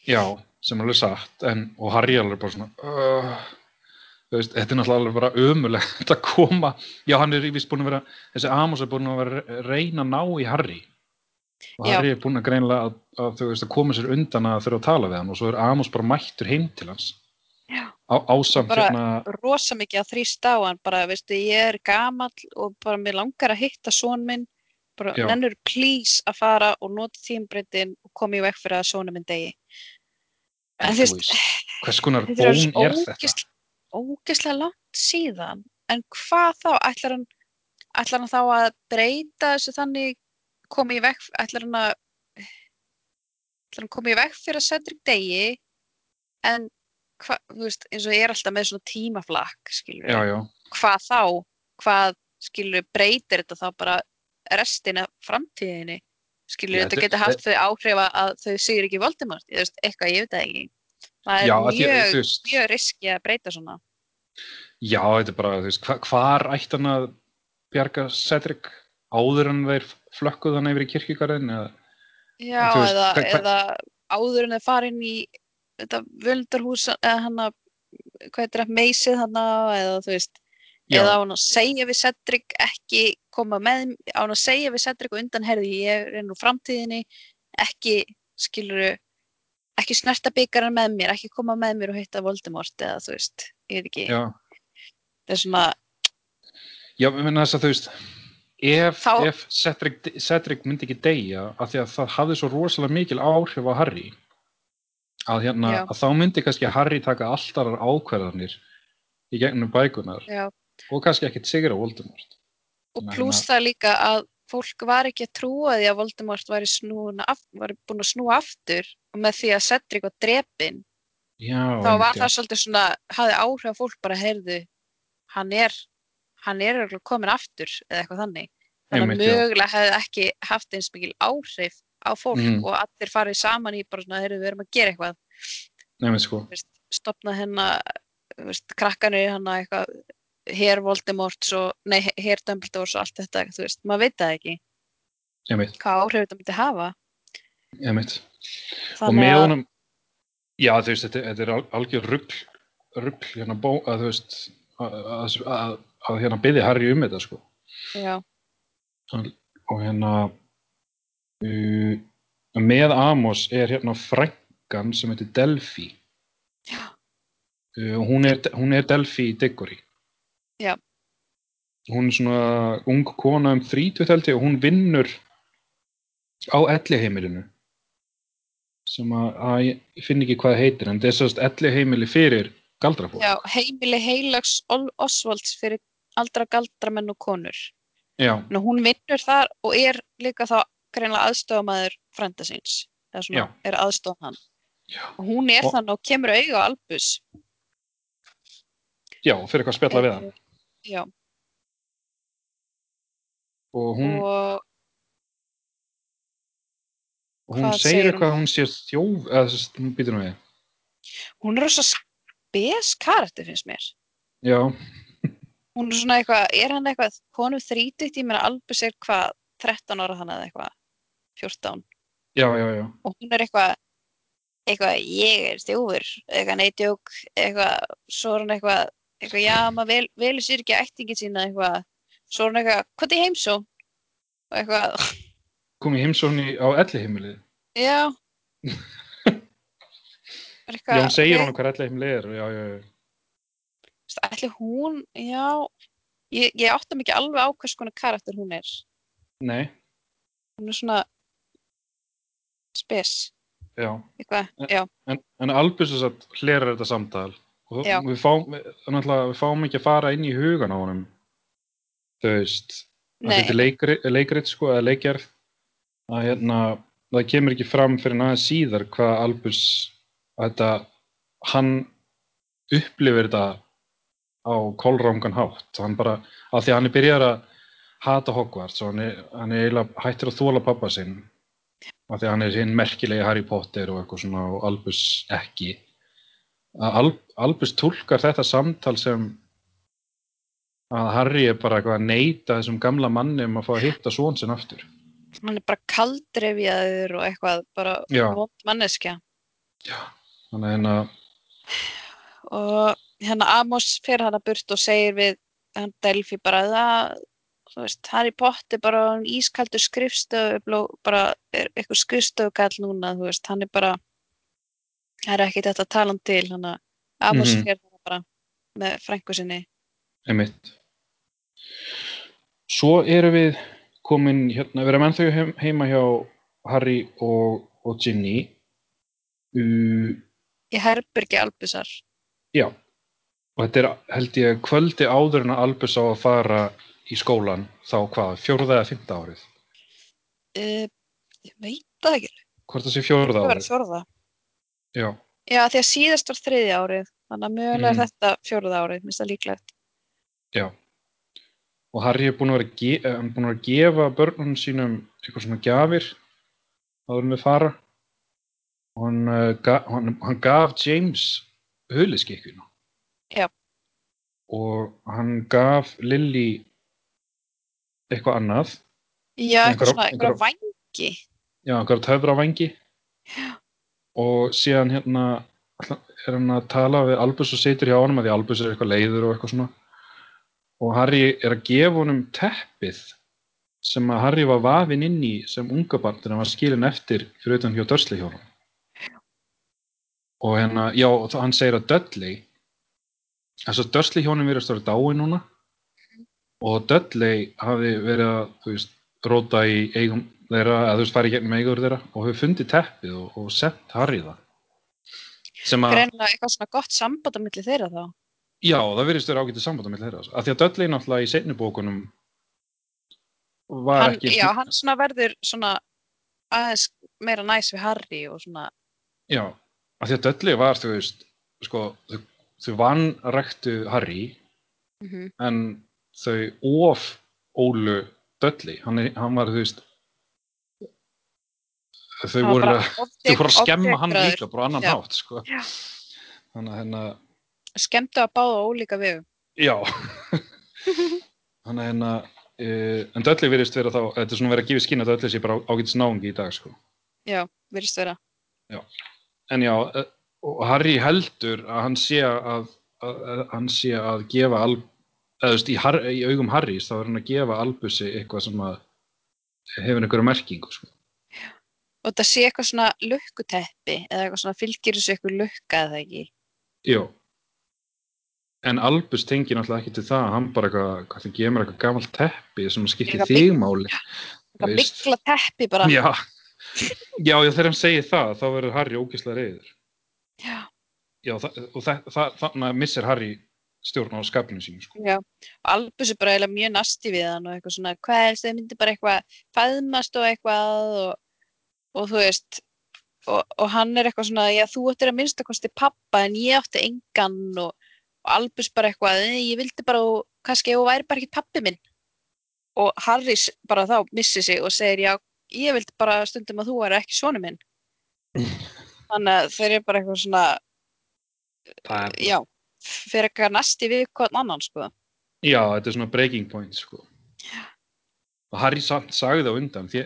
já, sem alveg satt. En, og Harry alveg bara svona uh, veist, þetta er náttúrulega bara ömulegt að koma. Já, hann er vist búin að vera, þessi Amos er búin að vera reyna að ná í Harry og. Harry er búin að greinlega að, að þú veist, að koma sér undan að þurfa að tala við hann og svo er Amos bara mættur heim til hans Já. á, ásamt Bara- hérna rosa mikið að þrýsta á hann bara, veistu, ég er gamall og bara mér langar að hitta son minn bara Já. nennur please að fara og nota tímbreytin og koma í vekk fyrir að sonu minn degi en þú veist, hvers konar þetta er bón er þetta? ógeðslega langt síðan en hvað þá, ætlar hann ætlar hann þá að breyta þessu þannig koma í vekk ætlar hann að ætlar hann að koma í vekk fyrir að Cedric degi en hvað, þú veist, eins og ég er alltaf með svona tímaflakk, skilur Já, já, hvað þá, hvað skilur breytir þetta þá bara restina framtíðinni? Skilur Já, þetta geta haft þau áhrif að þau sigur ekki Voldemort, ég veist, eitthvað, ég veit það ekki. Það er mjög, veist mjög riski að breyta svona. Já, þetta er bara, þú veist, hva, hvar ætti hann að bjarga Cedric áður en þeir flökkuð hann yfir í kirkjugarðin eða, já, veist, eða, hva- hva- eða áður en þau farin í þetta völdarhús eða hann að, hvað er það, meysið hann eða þú veist já, eða á hann að segja við Cedric ekki koma með, á hann að segja við Cedric og undan herði ég er nú framtíðinni ekki, skiluru ekki snerta byggaran með mér ekki koma með mér og hitta Voldemort eða þú veist, ég veit ekki. Já, það er svona, já, ég menna þess að þú veist ef, Þá- ef Cedric, Cedric myndi ekki deyja af því að það hafði svo rosalega mikil áhrif á Harry að hérna, að þá myndi kannski Harry taka alltaf ákverðanir í gegnum bækunar já. og kannski ekkert sigra Voldemort. Og pluss na- það líka að fólk var ekki að trúa því að Voldemort var, var búin að snúa aftur og með því að Cedric var drepin Já, þá var það svolítið svona, hafði áhrif að fólk bara heyrðu, hann er hann er örugglega komin aftur eða eitthvað þannig, þannig að mögulega hefði ekki haft eins mikil áhrif á fólk Mhm. og allir farið saman í bara svona, heyrðu, við erum að gera eitthvað Nei, sko. þú veist, stopna hennar krakkanir hann eitthvað hér Voldemort og, nei, hér Dumbledore og allt þetta, þú veist, maður veit það ekki Einmitt, hvað áhrif þetta myndi hafa einmitt. og með honum, Já, þú veist, þetta, þetta er al- algjör rugl, rugl hérna bó, að þú veist, að, að, að, að hérna byggði Harry um þetta, sko. Já, Og hérna, uh, með Amos er hérna frænkan sem heitir Delphi. Já. Uh, hún er, hún er Delphi í Diggory. Já. Hún er svona ung kona um 30 held ég og hún vinnur á elliheimilinu sem að, að ég finn ekki hvað heitir en það sérst elliheimili fyrir galdrafólk. já, heimili heilags Osvalds fyrir aldra galdramenn og konur. Já, Nú, hún vinnur þar og er líka þá greinlega aðstofamæður frænda síns. Eða svona, Já. er aðstof hann. Og hún er Og- þannig og kemur auga á Albus. já, fyrir eitthvað að spjalla við hann. Já, Og hún, og og hún segir eitthvað að hún sé þess, hún býtur nú við. hún er rosa spes karakter finnst mér. Já, Hún er svona eitthvað, er hann eitthvað, honum þrítugt, ég meina Albus er hvað, 13 ára hann eða eitthvað, 14. já, já, já. og hún er eitthvað eitthvað, ég er þjófur eitthvað neitjók, eitthvað svo er hann eitthvað, eitthvað, já, maður vel, velur sér ekki ættingin sína eitthvað svo er hann eitthvað, hvað er heimsó og eitthvað, Kom í heimsókn í- á elliheimilið. já eitthvað, Já, hún segir hann hvað elliheimilið er. Já, já, já. Ætli hún, já ég, ég átta mikið alveg á hvers konar karakter hún er. Nei, hún er svona spes, já. eitthvað, já. En, en Albus þess að hlerar þetta samtal. Og Já. við fáum, við, náttúrulega, við fáum ekki að fara inn í hugan á honum. Þú veist að Nei, þetta er leikrit, leikrit sko, eða leikjarð að hérna, það kemur ekki fram fyrir aðeins síðar hvað Albus að þetta, hann upplifir þetta á kolrangan hátt. Hann bara, af því að hann er byrjar að hata Hogwarts og hann er, hann er hættur að þóla pappa sinn af því að hann er hinn merkilegi Harry Potter og eitthvað svona og Albus ekki. Að Al Albus tólkar þetta samtal sem að Harry er bara eitthvað að neyta þessum gamla manni um að fá að hitta svon sinn aftur. Hann er bara kaldrefjaður og eitthvað, bara Já. vond manneskja. Þannig að hérna og hérna Amos fer hann að burt og segir við hann Delphi bara það þú veist, Harry Potter bara hann ískaldur skrifstöðu bara er eitthvað skrifstöðukall núna þú veist, hann er bara það er ekki þetta að tala hann til hann að Amos Mhm. fer það bara með frængu sinni Einmitt. Svo erum við komin hérna, við erum ennþá heim, heima hjá Harry og, og Ginny. Uh, í herbergi Albusar já, og þetta er held ég kvöldi áður en að Albus á að fara í skólan þá hvað, fjórða eða fymta árið? uh, ég veit það ekki Hvort það sé fjórða það verður árið? fjórða Já, já, því að síðast var þriðja árið þannig að mögulega Mhm. þetta fjórða árið minnst það líklegt já. Og Harry er búin að vera, eh, búin að, gefa börnunum sínum eitthvað svona gjafir áður en við fara. Og hann, ga, hann, hann gaf James huliskikkuna. Já. Og hann gaf Lily eitthvað annað. já, eitthvað svona, einhverja- vangi Já, einhverja töfra vangi. Og síðan hérna er hann að tala við Albus og situr hjá honum að því Albus er eitthvað leiður og eitthvað svona. Og Harry er að gefa honum teppið sem að Harry var vafinn inn í sem unga barn þegar hann var skilin eftir fyrir utan hjá Dörsli hjónum. Og hérna, já, hann segir að Dudley þess að Dörsli hjónum verið að stóra dáin núna og Dudley hafi verið að, þú veist, róta í eigum þeirra, að þú veist, fara í gegnum eigur þeirra og hefur fundið teppið og, og sent Harry það. Sem að, greinlega eitthvað svona gott samband á milli þeirra þá já, það verðist vera ágætið samband á milli þeirra. Af því að Dudley náttúrulega í seinni bókunum var hann, ekki... já, hann svona verður svona aðeins meira næs við Harry og svona Já, af því að Dudley var, þú veist, sko, þau, þau vanræktu Harry mm en þau of ólu Dudley, hann, hann var, þú veist, þau var voru, að, þau voru að skemma hann líka, bara annan Já. hátt, sko. Já. Þannig að hérna, skemmtu að báða ólíka við já, þannig að uh, en Dudley virðist vera þá, þetta er svona verið að gefa skinn að Dudley sé bara ágætis náungi í dag, sko. já, virðist vera En já, eh, og Harry heldur að hann sé að, að, að hann sé að gefa al, eða veist, í, Har- í augum Harrys þá er hann að gefa Albusi eitthvað sem að hefur einhverja merkingu sko. og þetta sé eitthvað svona lukkuteppi eða eitthvað svona fylgir þessu eitthvað lukka eða ekki? Jó. En Albus tengir náttúrulega ekki til það hann bara eitthvað, hvað það gemur eitthvað gamalt teppi sem skiptir þig máli eitthvað mikla teppi bara. Já. já, þegar hann segir það þá verður Harry ógeðslega reyður Já. já, það, og það, það, þannig að missir Harry stjórn á skapinu sínu sko. Já, og Albus er bara eiginlega mjög nasti við hann og eitthvað svona, hvað helst þau myndi bara eitthvað fæðmast og eitthvað og, og þú veist og, og hann er eitthvað svona, já þú ættir að minnsta kosti pappa en ég átti engan og, og Albus bara eitthvað, "Nei, ég vildi bara og kannski þú væri bara ekki pappi minn og Harris bara þá missi sig og segir, já, ég vildi bara stundum að þú væri ekki svona minn þannig að þeir eru bara eitthvað svona er já, fyrir eitthvað nasti við hvern annan sko Já, þetta er svona breaking point sko. og Harry sagði það undan því,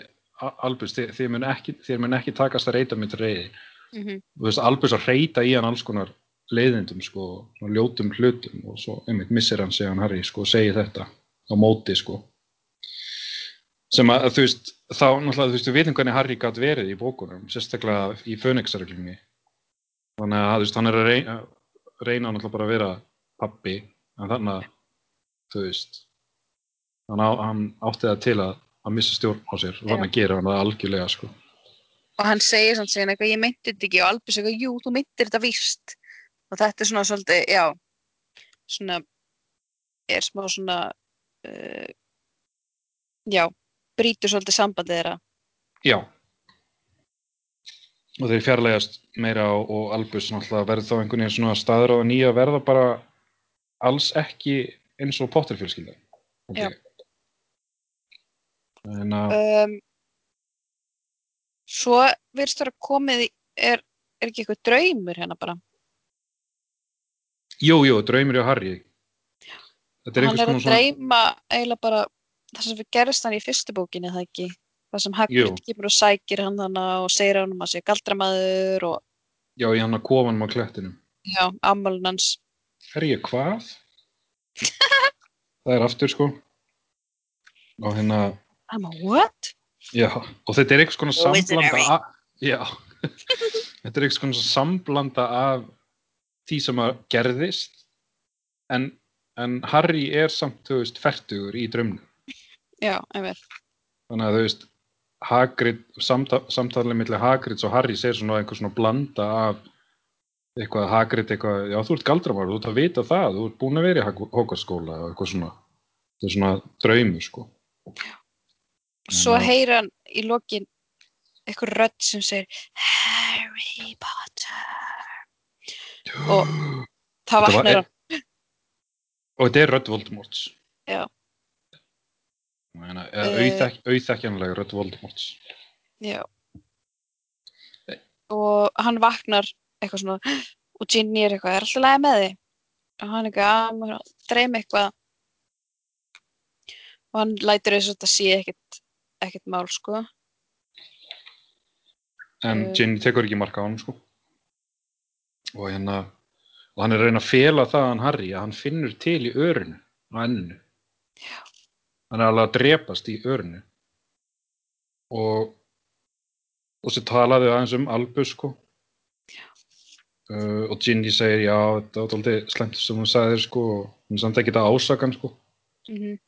Albus, þið, þið mun ekki, þið mun ekki takast að reyta mitt reyði mm -hmm. þú veist, Albus að reyta í hann alls konar leiðindum, sko, svona ljótum hlutum og svo, einmitt, missir hann segja hann Harry, sko, og segir þetta á móti, sko sem að, þú veist, þá náttúrulega, þú veist, við vitum hvernig Harry gætt verið í bókunum, sérstaklega í Fönixarreglunni þannig að, þú veist, hann er að reyna, reyna náttúrulega bara að vera pappi, en þannig að þú veist hann, á, hann átti það til að, að missa stjórn á sér og þannig að gera hann það algjörlega, sko. Og hann segir samt síðan eitthvað, ég meinti þetta ekki og Albus eitthvað, jú, þú meintir þetta víst. Og þetta er svona svolítið, já svona er smá svona uh, já, brýtur svolítið sambandið þeirra Já. Og þeir fjarlægast meira og, og Albus náttúrulega verður þá einhvern veginn svona staður að nýja verða bara alls ekki eins og Potter fjölskylda. held Já. En að, um, svo virðist vera komið er, er ekki eitthvað draumur hérna bara jú, jú, draumur hjá Harry. Þetta er hann er að svona, dreyma eiginlega bara það sem við gerist hann í fyrstu bókinni það ekki það sem. Hagrid kemur og sækir hann og segir hann um að sé galdramæður og já, í hann að kofanum á klettinum. já, ammálun hans Er ég hvað? Það er aftur, sko. Og hérna, I'm a what? Já, og þetta er einhvers konar Oh, samblanda af, já, þetta er einhvers konar samblanda af því sem að gerðist en, en Harry er samt, þú veist, fertugur í draumnu. Já, einmitt. Þannig að þú veist, Hagrid, samta, samtalið millir Hagrids og Harrys er svona einhver svona blanda af eitthvað Hagrid, eitthvað, já þú ert galdramár, þú ert að vita það, þú ert búin að vera í Hókarskóla og eitthvað svona, þetta er svona draumur, sko. Svo Já. heyrir hann í lokin eitthvað rödd sem segir Harry Potter og það vaknar hann Og þetta er Rödd Voldemorts. Já. Eh. auðþekk, auðþekkjanlega Rödd Voldemorts. Já. og hann vaknar eitthvað svona og Ginny er eitthvað, er alltaf lægi með þig og hann eitthvað, að maður er að dreyma eitthvað og hann lætur þess að þetta sé ekkert ekkert mál sko En Eh. Ginny tekur ekki marka á hann, sko. Og hérna, og hann er að reyna að fela það hann Harry, að hann finnur til í örinu, á enninu. Já. Hann er alveg að drepast í örinu. Og, og svo talaði aðeins um Albus, sko. Uh, og Ginny segir, já, þetta var alltaf slemt sem hún sagði, sko, og hún samt ekki það ásakan, sko. mm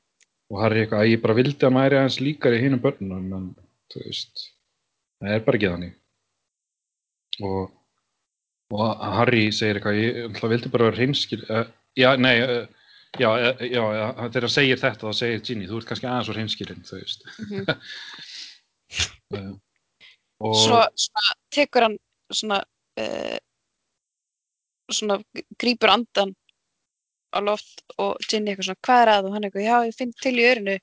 og Harry eitthvað að ég bara vildi að maður er aðeins líkar í hinum börnunum en þú veist það er bara ekki þannig og, og Harry segir eitthvað ég ætla, vildi bara vera hreinskil uh, já, nei uh, já, já, já, þegar hann segir þetta þá segir Ginny, þú ert kannski aðeins svo hreinskilinn þú veist. Uh, og svo svona, tekur hann svona uh, svona grípur andan á loft og Ginny eitthvað svona, hvað er að? Og hann eitthvað, já ég finn til í örinu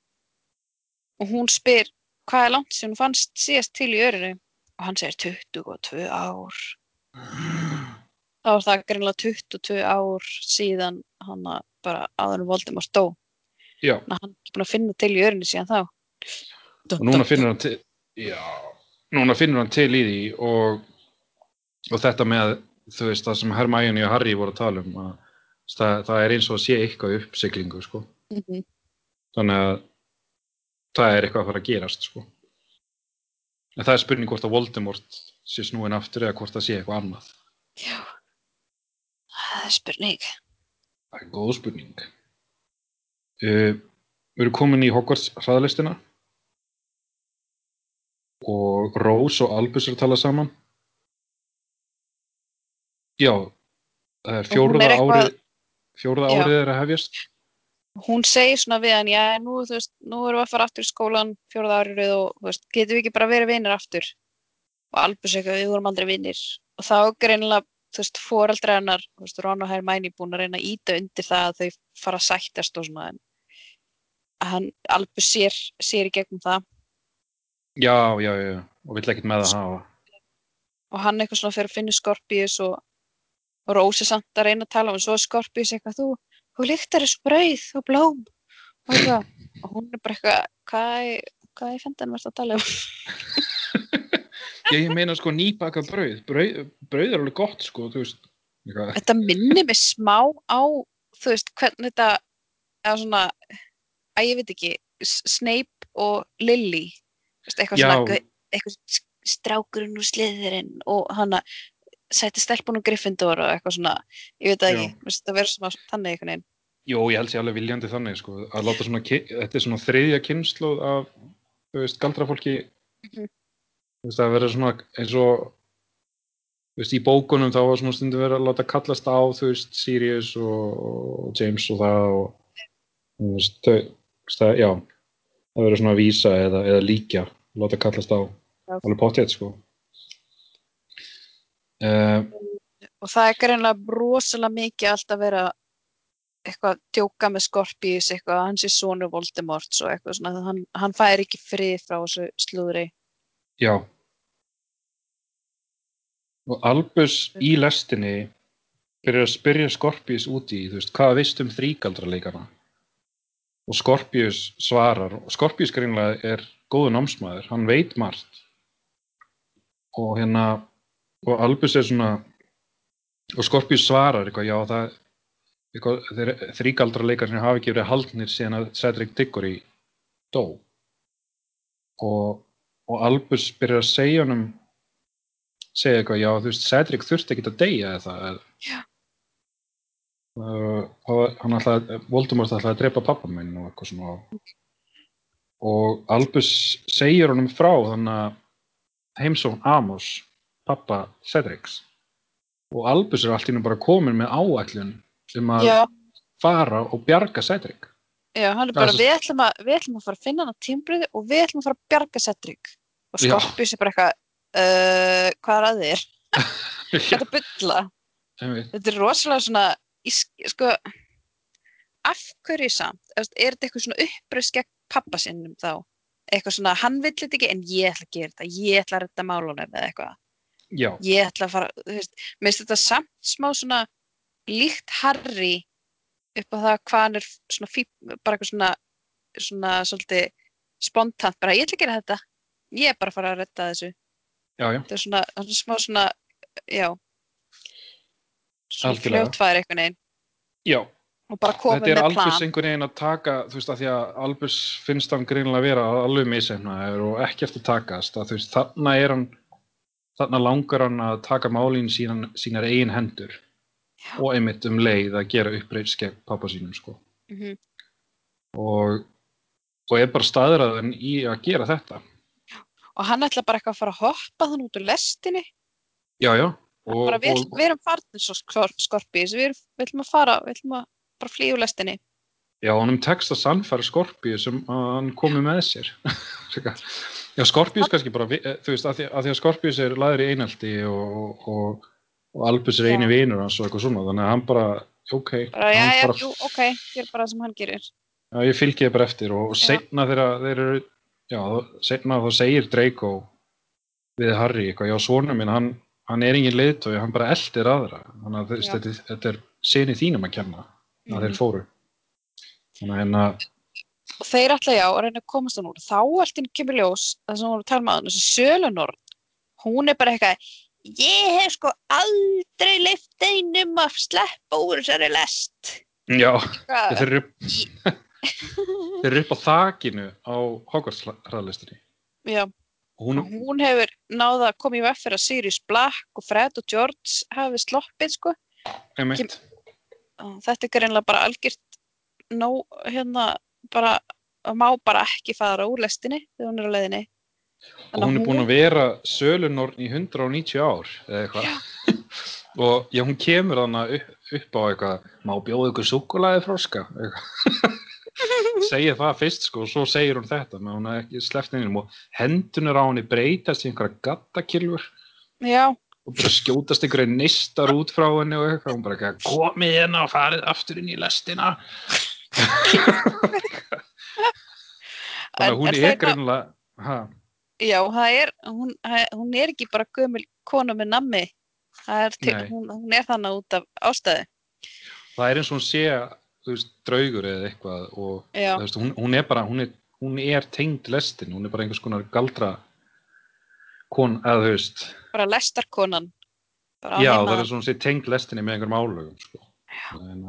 og hún spyr hvað er langt sem hún fannst síðast til í örinu og hann segir 22 ár þá var það greinlega 22 ár síðan hann að bara áður en Voldemort dó já, að hann er búin að finna til í örinu síðan þá og núna finnur hann til já, núna finnur hann til í því og, og þetta með þú veist, það sem Hermione og Harry voru að tala um að það, það er eins og að sé eitthvað í uppsiglingu, sko. Mhm. Þannig að það er eitthvað að fara að gerast, sko. En það er spurning hvort að Voldemort sé snúin aftur eða hvort það sé eitthvað annað. Já. Það er spurning. Það er góð spurning. Uh, við erum komin í Hogwarts hraðlistina og Rose og Albus er að tala saman. Já, það er er eitthvað- árið, fjórða Já. árið er að hefjast. Hún segir svona við hann, já, nú, þú veist, nú erum við að fara aftur í skólan fjórða árið og, þú veist, getum við ekki bara verið vinir aftur? Og Albus eitthvað, við vorum aldrei vinir. Og þá greinilega, þú veist, foreldra hennar, þú veist, Ron og Hermione búin að reyna að íta undir það að þau fara að sættast og svona, en hann, Albus sér, sér í gegnum það Já, já, já, og vill ekkert með það hafa. og hann eitthvað svona fyrir að finna Skorpíus og, og er samt að reyna að tala um, svo er Skorpíus eitthvað, þú, þú líktar þessu brauð og blóm og og hún er bara eitthvað, hvað, í fendan verður að tala um? Ég meina sko nýbaka brauð. brauð, brauð er alveg gott sko. Þetta minnir mig smá á, þú veist, hvernig þetta, eða svona, að ég veit ekki, Snape og Lily, eitthvað Já. svona, eitthvað strákurinn og sliðurinn og hana, sætti stelpun og Gryffindor og eitthvað svona, ég veit Já. ekki, það verður svona þannig einhvern veginn. Jó, ég held sér alveg viljandi þannig sko, að láta svona, þetta er svona þriðja kynnslóð af, galdrafólki, þú veist, það verður svona eins og, veist, í bókunum þá var svona stundum verið að láta kallast á, þú veist, Sirius og, og James og það og, þú veist, það, já, það verður svona að vísa eða, eða líkja, láta kallast á, Já. alveg pottið, sko. Uh, og það er greinlega rosalega mikið alltaf vera eitthvað djóka með Skorpíus eitthvað, hann sé sonur Voldemorts og eitthvað svona, hann, hann fær ekki frið frá þessu slúðri Já. Og Albus í lestinni byrjar að spyrja Skorpius út í, þú veist, hvað veist um þrígaldraleikana? Og Skorpius svarar, og Skorpius greinlega er góðu námsmaður, hann veit margt. Og hérna, og Albus er svona, og Skorpius svarar eitthvað, já það, eitthvað, þeir, þrígaldraleikarnir hafa ekki verið haldnir síðan að Cedric Diggory dó. Og og Albus byrjar að segja honum segja eitthvað, já þú veist Cedric þurfti ekki að deyja eða það Já. uh, og hann ætlaði Voldemort ætlaði að drepa pappa minn og eitthvað svona. Og Albus segir honum frá þannig að heimsókn Amos pappa Cedrics. Og Albus er allt í nú bara komin með áætlun um að já, fara og bjarga Cedric. Já, hann er bara, við ætlum, að, við ætlum að fara að finna hann á tímbriði og við ætlum að fara að bjarga Cedric. Og Já. Skorpíus er bara eitthvað uh, hvað er að þér? Þetta er bylla þetta er rosalega svona sko af hverju samt, er þetta eitthvað svona uppröðs gegn pappa sinnum þá? Eitthvað svona, hann vill þetta ekki en ég ætla að gera þetta, ég ætla að redda málunum eða eitthvað, já, ég ætla að fara þú veist, mér finnst þetta samt smá svona líkt Harry upp á það hvað hann er svona fí, bara eitthvað svona svona svolítið spontant bara, ég ætla að gera þetta. Ég er bara að fara að redda þessu já, já, þetta er svona, hann er smá svona já. Svona fljótfæri einhvern veginn. Já. Þetta er Albus einhvern veginn að taka þú veist að því að Albus finnst hann greinilega að vera alveg misefnaður og ekkert að takast. Að veist þarna er hann þarna langar hann að taka málin sínan, sínar eigin hendur. Já. og einmitt um leið að gera uppreits gegn pappa sínum sko. Mhm. og, og er bara staðræðan í að gera þetta og hann ætla bara eitthvað að fara að hoppa þann út úr lestinni. Já já. Og, bara, við, og, við erum farnir svo skor, skorpís. Við, við ætlum að fara, við ætlum að bara flýja úr lestinni. Já honum tekst að sannfæra Skorpíu sem hann komi með sér. Já Skorpíus kannski bara eh, þú veist að því að, að Skorpíus er laður í einaldi og, og, og Albus er eini vinur hans og svona þannig að hann bara ok bara, já, hann já, bara, jú, ok, hér bara það sem hann gerir. Já, ég fylgi þið bara eftir og Já. setna þegar þeir eru já, setna þá segir Draco við Harry eitthvað, já svona minn hann, hann er engin leiðtói, hann bara eldir aðra. Þannig að þetta, þetta er sinni þínum að kenna að Mhm. þeir fóru. Þannig að hérna og þeir ætla já að reyna að komast hann úr þá allt inn kemur ljós það sem að tala um að þessi Sölunor hún er bara eitthvað ég hef sko aldrei leift einum að sleppa úr þessari lest. Já, þeir eru, þeir eru upp á þakinu á Hogwarts hraðlistinni. Já, hún, hún hefur náða að koma í veg fyrir að Sirius Black og Fred og George hafi sloppið sko. einmitt, Þetta er greinlega bara algjört nó, hérna, bara, má bara ekki fara úr lestinni þegar hún er á leiðinni. og hún er búin að vera sölunorn í 190 ár eða eitthvað. og já, hún kemur þannig upp, upp á eitthvað, má bjóða ykkur súkulaði froska, eitthvað. segir það fyrst sko og svo segir hún þetta með hún ekki sleppt innum og hendunar á henni breytast í einhverja gattakilfur Já, og bara skjótast einhverja neistar út frá henni og eitthvað, hún bara komið hérna og farið aftur inn í lestina. Þannig að hún er greinlega ha, já, það er, hún, hún er ekki bara gömul kona með nammi. Er til, hún, hún er þannig út af ástæðu. það er eins og hún sé þú veist, draugur eða eitthvað og veist, hún, hún er bara hún er, hún er tengd lestin, hún er bara einhvers konar galdra kon, eða þú veist bara lestarkonan. Bara já, það er svona tengd lestinni með einhverjum álögum sko. en,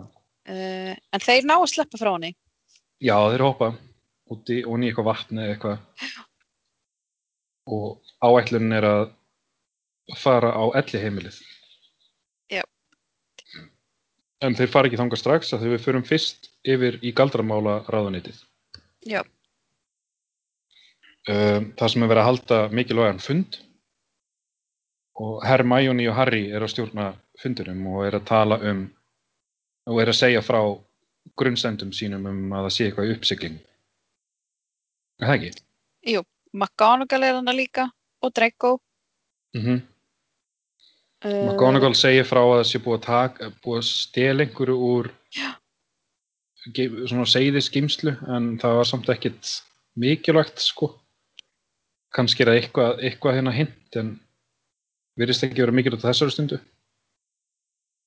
Uh, en þeir ná að sleppa frá henni. já, þeir hoppa út í, onni í eitthvað vatni eða eitthvað og áætlunin er að fara á elli heimilið. En þeir fara ekki þangað strax að við förum fyrst yfir í galdramála ráðunitið Já. um, það sem er verið að halda mikilvægan fund og Hermione og Harry er að stjórna fundunum og er að tala um og er að segja frá grunnsendum sínum um að það sé eitthvað í uppsigling er það ekki? McGonagall er hana líka og Draco. Mm -hmm. Uh, McGonagall segir frá að það sé búið að að stela einhverju úr svona segðiskimslu en það var samt ekkit mikilvægt sko. Kannski er það eitthvað, eitthvað hérna hint en virðist ekki vera mikilvægt á þessari stundu.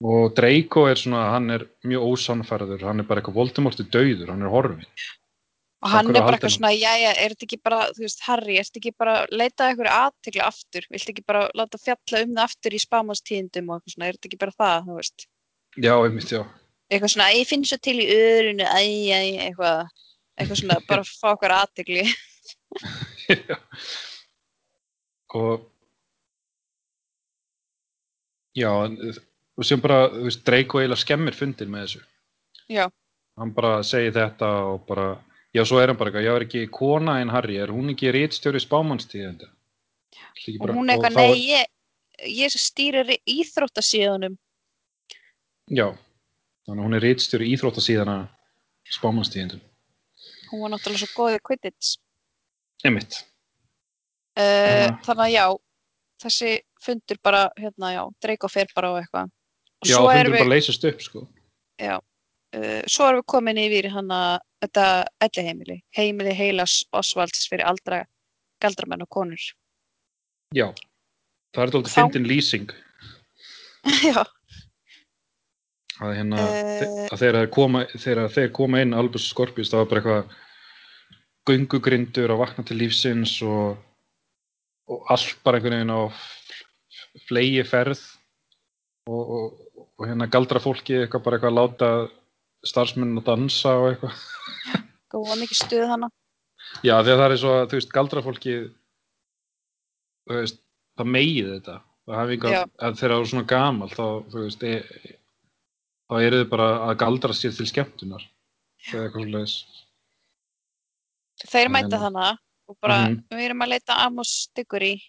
Og Draco er svona, hann er mjög ósannfærður. Hann er bara eitthvað Voldemort er dauður, hann er horfin Og hann er bara eitthvað svona, jæja, er þetta ekki bara, þú veist, Harry, er þetta ekki bara, leitaði eitthvað aðtegla aftur, viltu ekki bara láta fjalla um það aftur í spámanstíðindum og eitthvað svona, er þetta ekki bara það, þú veist? já, einmitt, já. Eitthvað svona, ég finn svo til í öðrunu, æj, æj, eitthvað, eitthvað svona, bara fá okkar aðtegli. Já. og já og sem bara, þú veist, Draco eiginlega skemmir fundin með þessu. Já, hann bara segir þetta og bara já, svo er hann bara eitthvað, já, er ekki kona en Harry er hún ekki rítstjóri spámannstíðenda og hún er eitthvað, nei, ég, ég stýrir íþróttasíðunum. já, þannig að hún er rítstjóri íþróttasíðana spámannstíðendum Hún var náttúrulega svo góð í Quidditch. einmitt, Uh, Já. Þannig að já, þessi fundur bara, hérna, já, Draco fer bara á eitthvað. Og já, fundur við, bara leysast upp sko já, uh, svo erum við komin yfir í hana, þetta elli heimili, heimili heilas Osvalds fyrir aldra galdramenn og konur. já, það er Þá- fyndin lýsing. Já, að hérna, uh, að þegar þeir koma, koma inn Albus Scorpius, það var bara eitthvað göngugrindur að vakna til lífsins og, og allt bara einhvern veginn á flegi ferð og, og, og hérna galdra fólki eitthvað bara eitthvað að láta starfsmenn að dansa og eitthvað. Góða mikið stuð hana. já því að það er svo að þú veist galdra fólki þú veist það megið þetta. Það að þegar það er svona gamal þá þú veist e, þá eru þið bara að galdra sér til skemmtunar. Eða eitthvað svona Þeir Það mæta er nú- þannig og bara, Mhm. við erum að leita Amos Diggory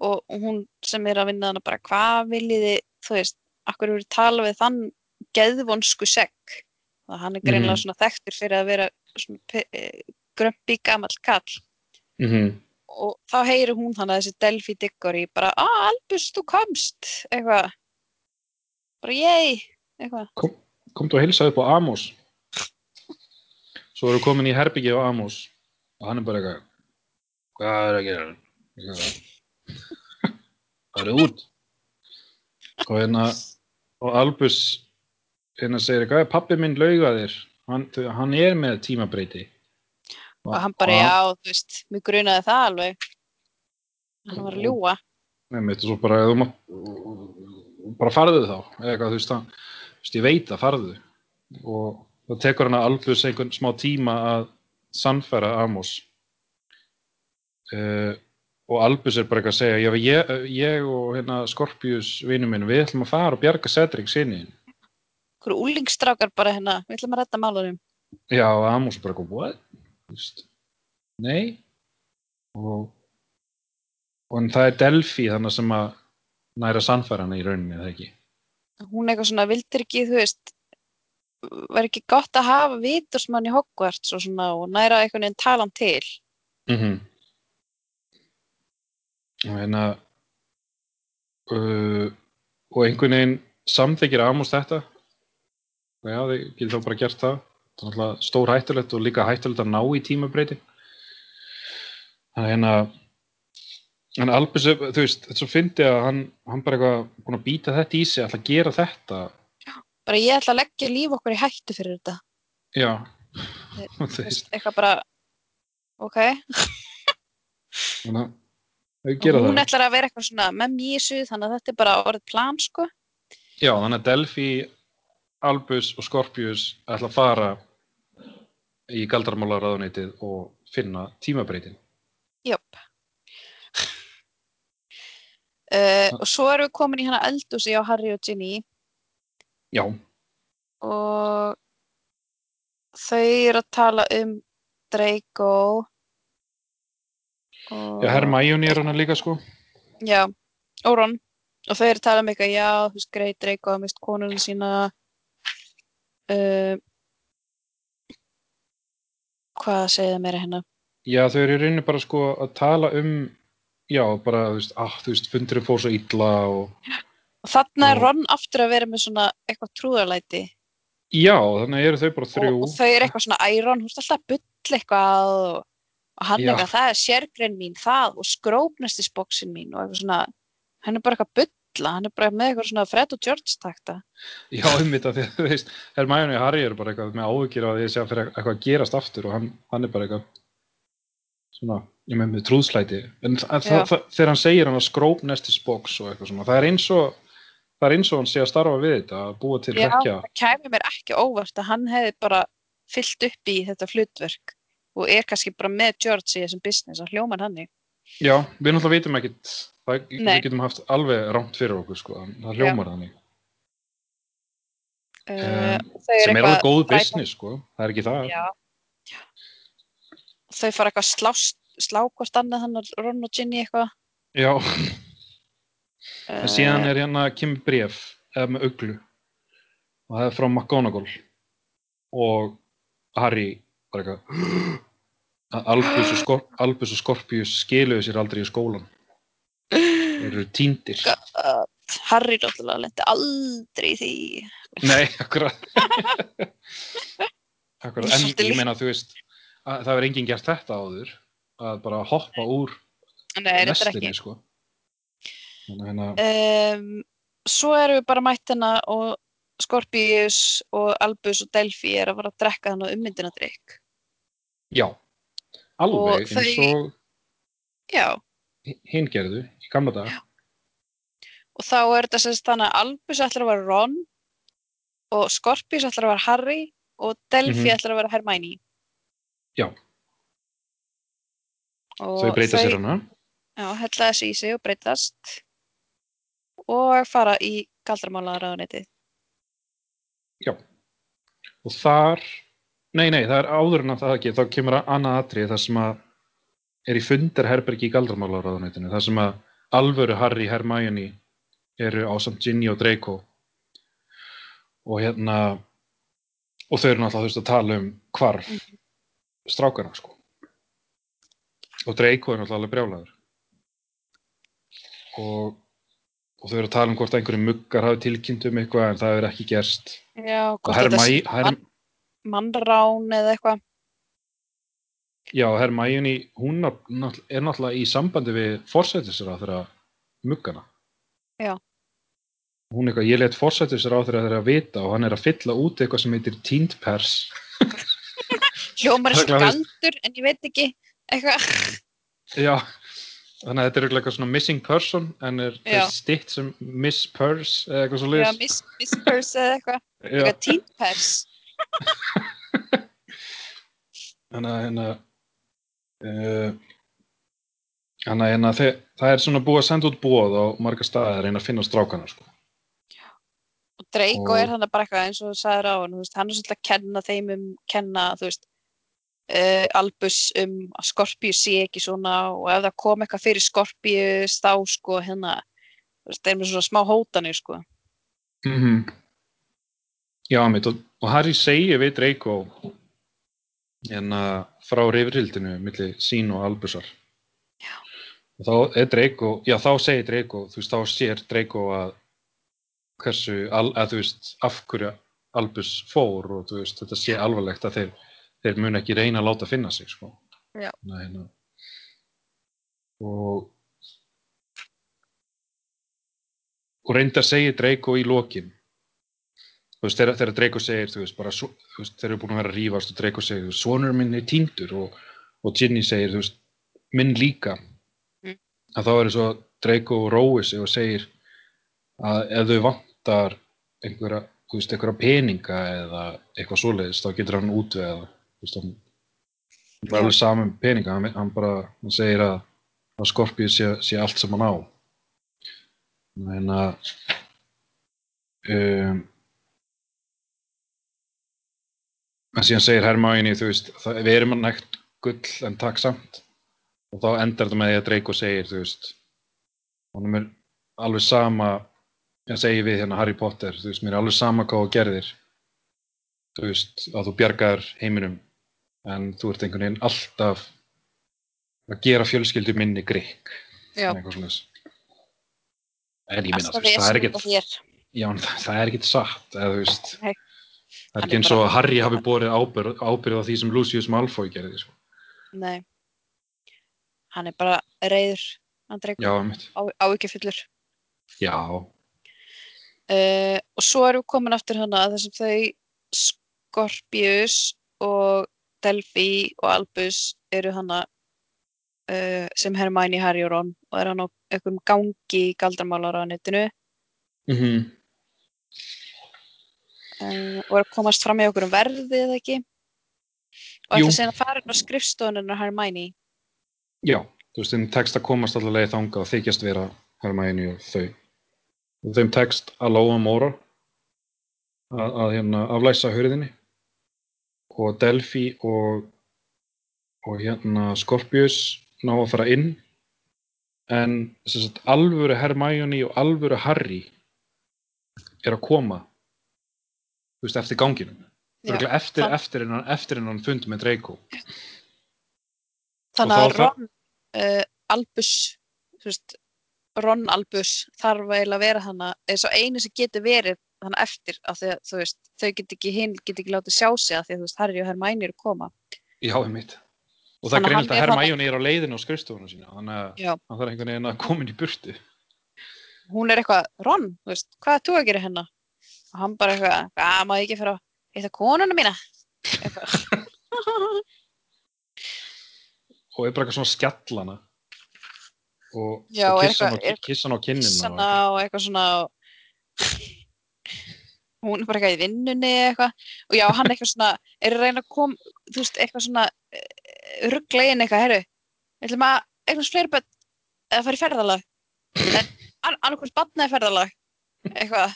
og og hún sem er að vinna hana bara, hvað viljið þið, þú veist, akkur eru tala við þann geðvonsku segg. Það hann er greinlega Mhm. svona þekktur fyrir að vera eh, grömpi gamall kall. mm -hmm. Og þá heyrir hún hann að þessi Delphi Diggory bara, ah, Albus, þú komst, eitthvað. Bara, yey, eitthvað. Kom, komdu að hilsa upp á Amos svo eru komin í herbyggi á Amos og hann er bara eitthvað hvað er að gera það er út og hérna og Albus hérna segir eitthvað pappi minn lauga þér hann, hann er með tímabreyti Og hann bara, já, þú veist, mér grunaði það alveg. Hann var að ljúga. einmitt, og svo bara, mátt, bara farðu þá, eða eitthvað, þú veist það, þú veist, ég veit að farðu. Og það tekur hann að Albus einhvern smá tíma að sannfæra Amos. Uh, og Albus er bara eitthvað að segja, ég, ég og hérna Skorpius vinnu minn, við ætlum að fara og bjarga Cedric sinni. Hverju úlingstrákar bara hérna, við ætlum að redda málunum. Já, Amos bara eitthvað, what? Veist, nei. Og, og það er Delphi þannig sem að næra sannfæra hana í rauninni, eða ekki? Hún eitthvað svona, vildir ekki, þú veist, var ekki gott að hafa vitursmann í Hogwarts og svona og næra einhvern veginn tala hann til. Mm Og hérna uh, og einhvern veginn samþykir Amos þetta já, þið getur þá bara gert það það er náttúrulega stór hættulegt og líka hættulegt að ná í tímabreyti þannig hérna en Albus, þú veist, þetta svo fyndi að hann, hann bara eitthvað búin að býta þetta í sig, ætla að gera þetta Bara ég ætla að leggja líf okkur í hættu fyrir þetta. já Þe- veist, eitthvað bara, ok. þannig að hún ætlar að vera eitthvað svona með þessu, þannig að þetta er bara orðið plan, sko. Já, þannig að Delphi, Albus og Scorpius ætla að fara í galdramálaráðuneytið og finna tímabreitin. Jöp. Uh, og svo erum við komin í hana eldúsi á Harry og Ginny Já, og þau eru að tala um Draco og já Hermione er hana líka sko. já, og Ron og þau eru að tala um eitthvað, já, þú veist, greit Draco að mist konunum sína uh, hvað segja mér hérna Já, þau eru í rauninni bara sko að tala um, já, bara, þú veist, ah, þú veist, fundurinn fór svo illa og og þarna er Og- Ron aftur að vera með svona eitthvað trúðarlæti já, þannig eru þau bara og, þrjú. og þau eru eitthvað svona æron, þú veist alltaf að bull eitthvað og, og hann Já. eitthvað, það er sérgrein mín, það og skrópnestisboksin mín og eitthvað svona hann er bara eitthvað að bulla, hann er bara með eitthvað svona Fred og George takta. Já, einmitt að því að þú veist, Hermione og Harry eru bara eitthvað með áhugir á því að sé að fyrir eitthvað að gerast aftur og hann, hann er bara eitthvað svona, ég með með trúðslæti. En það, það, það, þegar hann segir hann að skróp nestis box og eitthvað svona, það er eins og það er eins og hann sé að starfa við þetta að búa til Já, hrekkja, það kæmi mér ekki óvart að hann hefði bara fyllt upp í þetta hlutverk og er kannski bara með George í þessum business að hljóma hann hannig já, við náttúrulega vitum ekkit það, við getum haft alveg rámt fyrir okkur sko, það hljómar þannig. Uh, um, sem er alveg góð business sko, það er ekki það. Já. Þau fara eitthvað að slást, slá hvort annað hann og Ron og Ginny eitthvað. já, Uh, en síðan er hérna kemur bref eða með uglu. Og það er frá McGonagall. Og Harry bara eitthvað að Albus og, Skor Albus og Scorpius skiluðu sér aldrei í skólan þeir eru týndir. Uh, Harry náttúrulega lendi aldrei í því. nei, akkurat. Akkurat, en ég meina þú veist að það er enginn gert þetta áður að bara hoppa úr ekki. sko. Þannig Um, svo erum við bara mætt hérna og Scorpius og Albus og Delphi er að fara að drekka hann á ummyndunadrykk. já, alveg Og þau- eins og Já, hinn gerðu í gamla dag og þá er þetta sem þannig að Albus ætlar að vera Ron og Scorpius ætlar að vera Harry og Delphi Mhm. ætlar að vera Hermione. Já. Og þau breyta sér hana Já, hella þessu í sig og breytast og fara í galdramálaráðuneytið. og þar nei, nei, það er áður en að það ekki þá kemur að annað atrið þar sem að er í fundarherbergi í galdramálaráðuneytinu þar sem að alvöru Harry Hermione eru á samt Ginny og Draco. Og hérna og þau eru náttúrulega þú veist að tala um hvarf strákana sko. Og Draco er náttúrulega alveg brjálaður. Og og þau eru að tala um hvort einhverju muggar hafi tilkynnt um eitthvað en það hefur ekki gerst. Já, og Hermione, Herm, mannrán eða eitthvað. Já, Hermione, hún er náttúrulega- er í sambandi við forsættisra þeirra muggana. Já. Hún er eitthvað, ég let forsættisra á þeirra að vita og hann er að fylla út eitthvað sem heitir Teend Pers. Hljómar er galdur en ég veit ekki eitthvað. Já, Þannig að þetta er eitthvað svona missing person en er Já. stitt sem miss purse eða eitthvað svo Já, liðs. miss, miss purse eða eitthvað. Já, Eitthvað purse. Þannig að hérna uh, þannig að hérna það er svona búið að senda út búið á marga staði að reyna að finna strákana sko. Og Draco Og- er hann bara eitthvað eins og þú sagðir á hann, hann er svolítið að kenna þeim um, kenna, þú veist, uh, Albus um að Skorpíu sé ekki svona og ef það kom eitthvað fyrir Skorpíu þá sko hérna, þeim er svona smá hótanir sko. mm -hmm. Já, mitt og, og Harry segir við Draco hérna frá rifrildinu milli sín og Albusar Já. og þá er Draco já þá segir Draco, þú veist þá sér Draco að hversu al, að þú veist af hverju Albus fór og þú veist þetta sé alvarlegt að þeir, þeir mun ekki reyna að láta finna sig sko. Nei, hérna. og og reyndar segir Draco í lokin þú veist, þegar, þegar Draco segir þú veist, bara, svo, þú veist, þeir eru búin að vera að rífast og Draco segir, þú veist, sonur minn er týndur og, og Ginny segir, þú veist, minn líka Mm. að þá er svo að Draco rói sig og segir að ef þau vantar einhverja, þú veist, einhverja peninga eða eitthvað svoleiðis, þá getur hann útvegað þú veist, hann er Já. alveg saman um peninga, hann, hann bara, hann segir að, að Skorpíu sé, sé allt sem hann á en að um, en síðan segir Hermæni þú veist, það, við erum að nægt gull en takk samt og þá endar þetta með því að Draco segir þú veist honum er alveg sama ég segi við hérna Harry Potter þú veist, mér er alveg sama hvað þú gerðir þú veist, að þú bjargar heiminum en þú ert einhvern veginn alltaf að gera fjölskyldu minni grikk Já. eitthvað svoleiðis. en ég minna, veist, það er ekkert. Já, en það, það er ekkert satt, eða þú veist, Nei. Það er ekki eins og að Harry hafi borið ábyrð, ábyrð á því sem Lucius Malfoy gerði, sko. Nei. Hann er bara reyður, Já, mitt. á, áhyggjufullur. Já, Uh, og svo erum við komin aftur hana að þessum þau Skorpius og Delphi og Albus eru hana uh, sem Hermione, Harry og Ron og er hann á einhverjum gangi í galdramálar á netinu mm uh, og er að komast fram í okkur um verði eða ekki. Og ætla síðan að fara inn á skrifstofunnar Hermione. Já, þú veist, þeim tekst að komast allar leið þanga og þykjast vera Hermæni og þau. Og þeim tekst að lóa Móra að, að hérna aflæsa hurðinni. Og Delphi og, og hérna Scorpius ná að fara inn. En sagt, alvöru Hermione og alvöru Harry er að koma þú veist, eftir ganginum? Eftir, eftir, innan, eftir innan fund með Draco. Þannig að Ron uh, Albus veist, Ron Albus þarf eiginlega að vera hana eins og einu sem getur verið hana eftir að þú veist, þau get ekki hinn get ekki látið sjá sig af því að þú veist, Harry og Hermione eru að koma. Já, einmitt. Og það er Þannig að greinilegt hann að er Hermione er á leiðinu á skrifstofunum sína, þannig að hann þarf einhvern veginn að koma inn í burtu. hún er eitthvað, Ron, þú veist, hvað er þú að gera hérna og hann bara eitthvað, að maður ekki fyrir að hitta konuna mína? Og er bara eitthvað svona skjallana. Og, Já, og kissa hann á, eitthvað- er- kissa hann á kinnina. og Sanna og eitthvað svona og... hún er bara eitthvað í vinnunni eða eitthvað. Og já, hann eitthvað svona er að reyna að kom, þú veist, eitthvað svona ruggla inn eitthvað, herru ætlum að eitthvað fleiri börn eða fara í ferðalag. An annarkvæmt barna í ferðalag. Eitthvað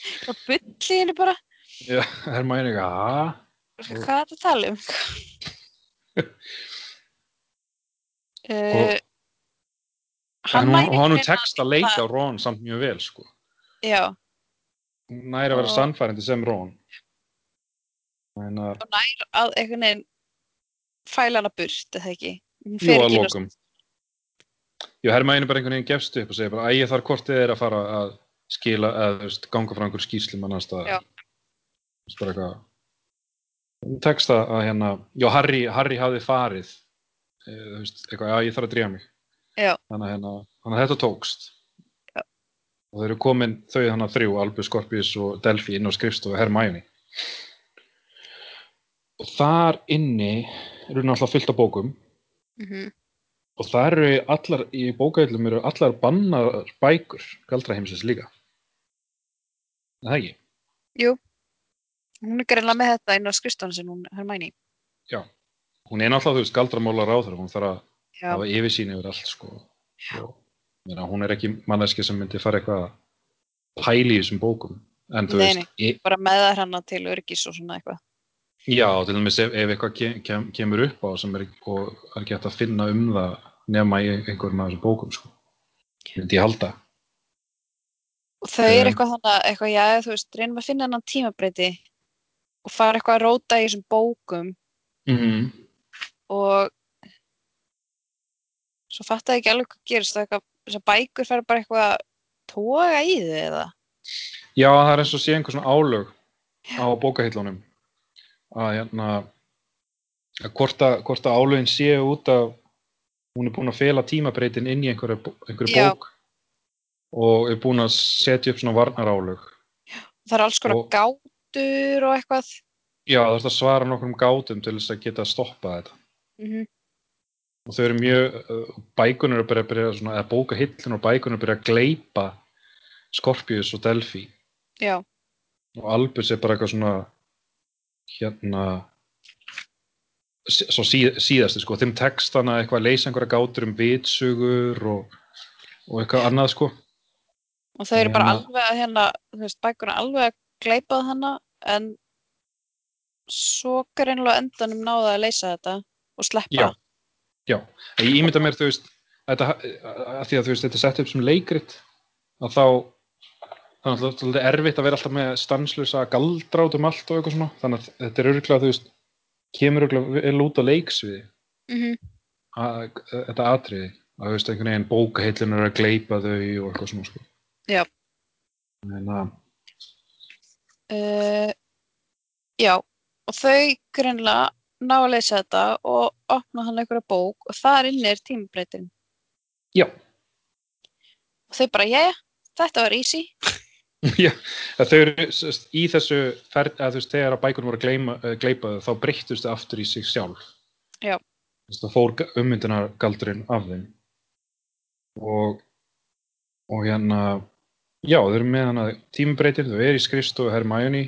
eitthvað bulli henni bara Já, Hermione eitthvað, aaa. hvað er þetta að tala um uh, En hún, næri hún tekst að leika Ron samt mjög vel, sko. já, Hún næri að vera Og- sannfærandi sem. En að, og nær að einhvern veginn fæla hana burt, eða ekki jú, að lokum. Jú, Hermione bara einhvern veginn gefst upp og segir bara, æ, ég þarf kortið er að fara að skila, eða, veist, ganga frá einhver. Já. Þú veist, bara eitthvað. Tekst að, hérna, já, Harry, Harry hafði farið, e, þú veist, eitthvað, já, ég þarf að drífa mig. Já. Þannig að, hérna, þetta tókst. Já. Og þau eru komin, þau þannig að þrjú, Albus, Scorpius og Delphi inn á skrifstofu Hermione. Og þar inni eru náttúrulega fullt af bókum Mhm. og það eru allar, í bókaðilum eru allar bannar bækur galdraheimsins líka. Er Það ekki? Jú, hún er greinlega með þetta inn á skrifstofan sin, hún Hermæni. Já. Hún er náttúrulega, þú veist, galdramóla ráður, hún þarf að Já, hafa yfirsýn yfir allt, sko. Meina, hún er ekki manneski sem myndi fara eitthvað að pæli í þessum bókum. En Nei, veist, ég, bara með það hana til örgis og svona eitthvað. já, til dæmis ef, ef eitthvað kem, kem, kemur upp á sem er, ekki- er hægt að finna um það nema í einhverjum af þessum bókum, sko. Myndi ég halda. Og þau er Um, eitthvað þannig, eitthvað, já, þú veist, reynum að finna hennan tímabreyti og fara eitthvað að róta í þessum bókum. Mm og svo fattaði ekki alveg hvað gerist það eitthvað, þessar bækur fara bara eitthvað að toga í þau eða? Já, það er eins og sé einhver svona álög á bókahillunum að hérna að hvort að, hvort að álögin séu út af hún er búin að fela tímabreitin inn í einhverju, einhverju bók og er búin að setja upp svona varnarálög það er alls konar Og- gátur og eitthvað. Já, það er að svara nokkrum gátum til þess að geta stoppað þetta. Mm og þau eru mjög, bækunar er bara að byrja svona, eða bókahillun og bækunar er að byrja að gleipa Skorpius og Delphi. Já, og Albus er bara eitthvað svona hérna svo síð, síðasti sko. Þeim textana eitthvað að leysa einhverja gátur um vitsugur og, og eitthvað annað sko og þau eru bara Hérna- alveg að hérna, þú veist, bækurna alveg að gleipað hana en svo greinlega endanum náða að leysa þetta og sleppa Já. já, ég ímynda mér þú veist þetta, að því að þú veist þetta er sett upp sem leikrit að þá þannig að það er erfitt að vera alltaf með stanslösa galdra út um allt og eitthvað svona þannig að þetta er örgulega þú veist kemur örgulega vel út á leiksviði Mhm. að, þetta atriði að þú veist einhvern veginn bókaheillin er að gleipa þau og eitthvað svona sko. Já. að Uh, já, og þau greinlega ná að leysa þetta og opna hann einhverja bók og þar inni er tímabreitin já, og þau bara, jæja, þetta var easy. Já þau eru í þessu ferð, að þú veist þegar að bækunum voru að gleyma, uh, gleipa þau þá breyttust þau aftur í sig sjálf. Já. Það fór ummyndunar galdurinn af þeim. Og og hérna já, þau eru með hana tímabreitin, þau eru í skrifstofu Hermione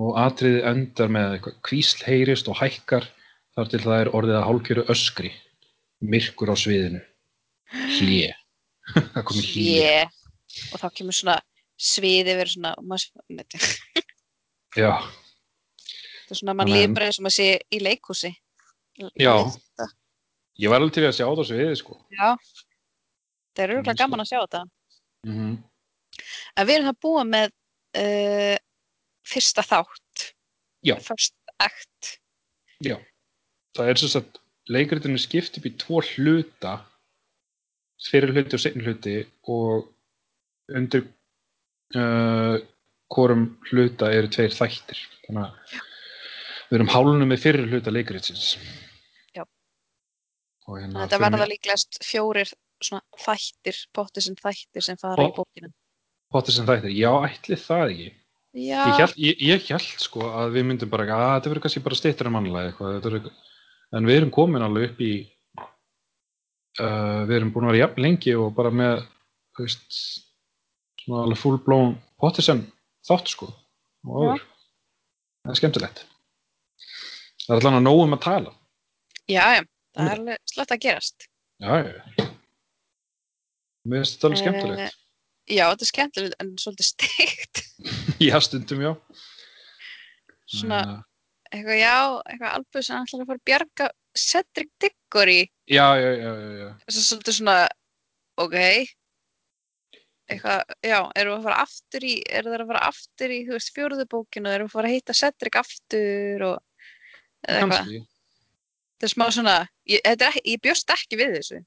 og atriði endar með eitthvað kvísl heyrist og hækkar þar til það er orðið að hálfkjöru öskri myrkur á sviðinu. Hlje það komið hlje yeah. og þá kemur svona sviði verið svona maður, já, er svona, að- líður bara eins og maður sé í leikhúsi. Já. Ég var alveg til að sjá það sviði sko. Já, það er Mm, örgulega gaman að sjá þetta mm -hmm. en við erum það búið með uh, fyrsta þátt Já. first act Já, það er sem sagt leikritinu skipt upp í tvo hluta fyrir hluti og seinni hluti og undir uh, hvorum hluta eru tveir þættir þannig að við erum hálunum með fyrir hluta leikritsins Já. hérna þetta verða líklegast fjórir svona þættir, pottir sem þættir sem fara í Pott- bókina. Pottir sem þættir, já ætli það ekki. Já, ég held, ég, ég held sko að við myndum bara að þetta verður kannski bara stýttir en mannlega eitthvað, en við erum komin alveg upp í uh, við erum búin að vera jafn lengi og bara með veist svona alveg full blown Pottersen þátt sko og áður. Það er skemmtilegt. Það er allan að nóg um að tala. Já, já, það er alveg slett að gerast. Já, já mér finnst þetta alveg Eh, skemmtilegt. Já, þetta er skemmtilegt en svolítið steikt. Já, stundum já. Svona, Eh, eitthvað, já, eitthvað albúð sem ætlar að fara að bjarga Cedric Diggory. Já, já, já, já, já. þess að svolítið svona ok. Eitthvað, já, erum við að fara aftur í eru þeir að fara aftur í, þú veist, fjóruðu bókinu erum við að fara að hitta Cedric aftur og eða eitthvað, þetta er smá svona ég, er ég bjóst ekki við þessu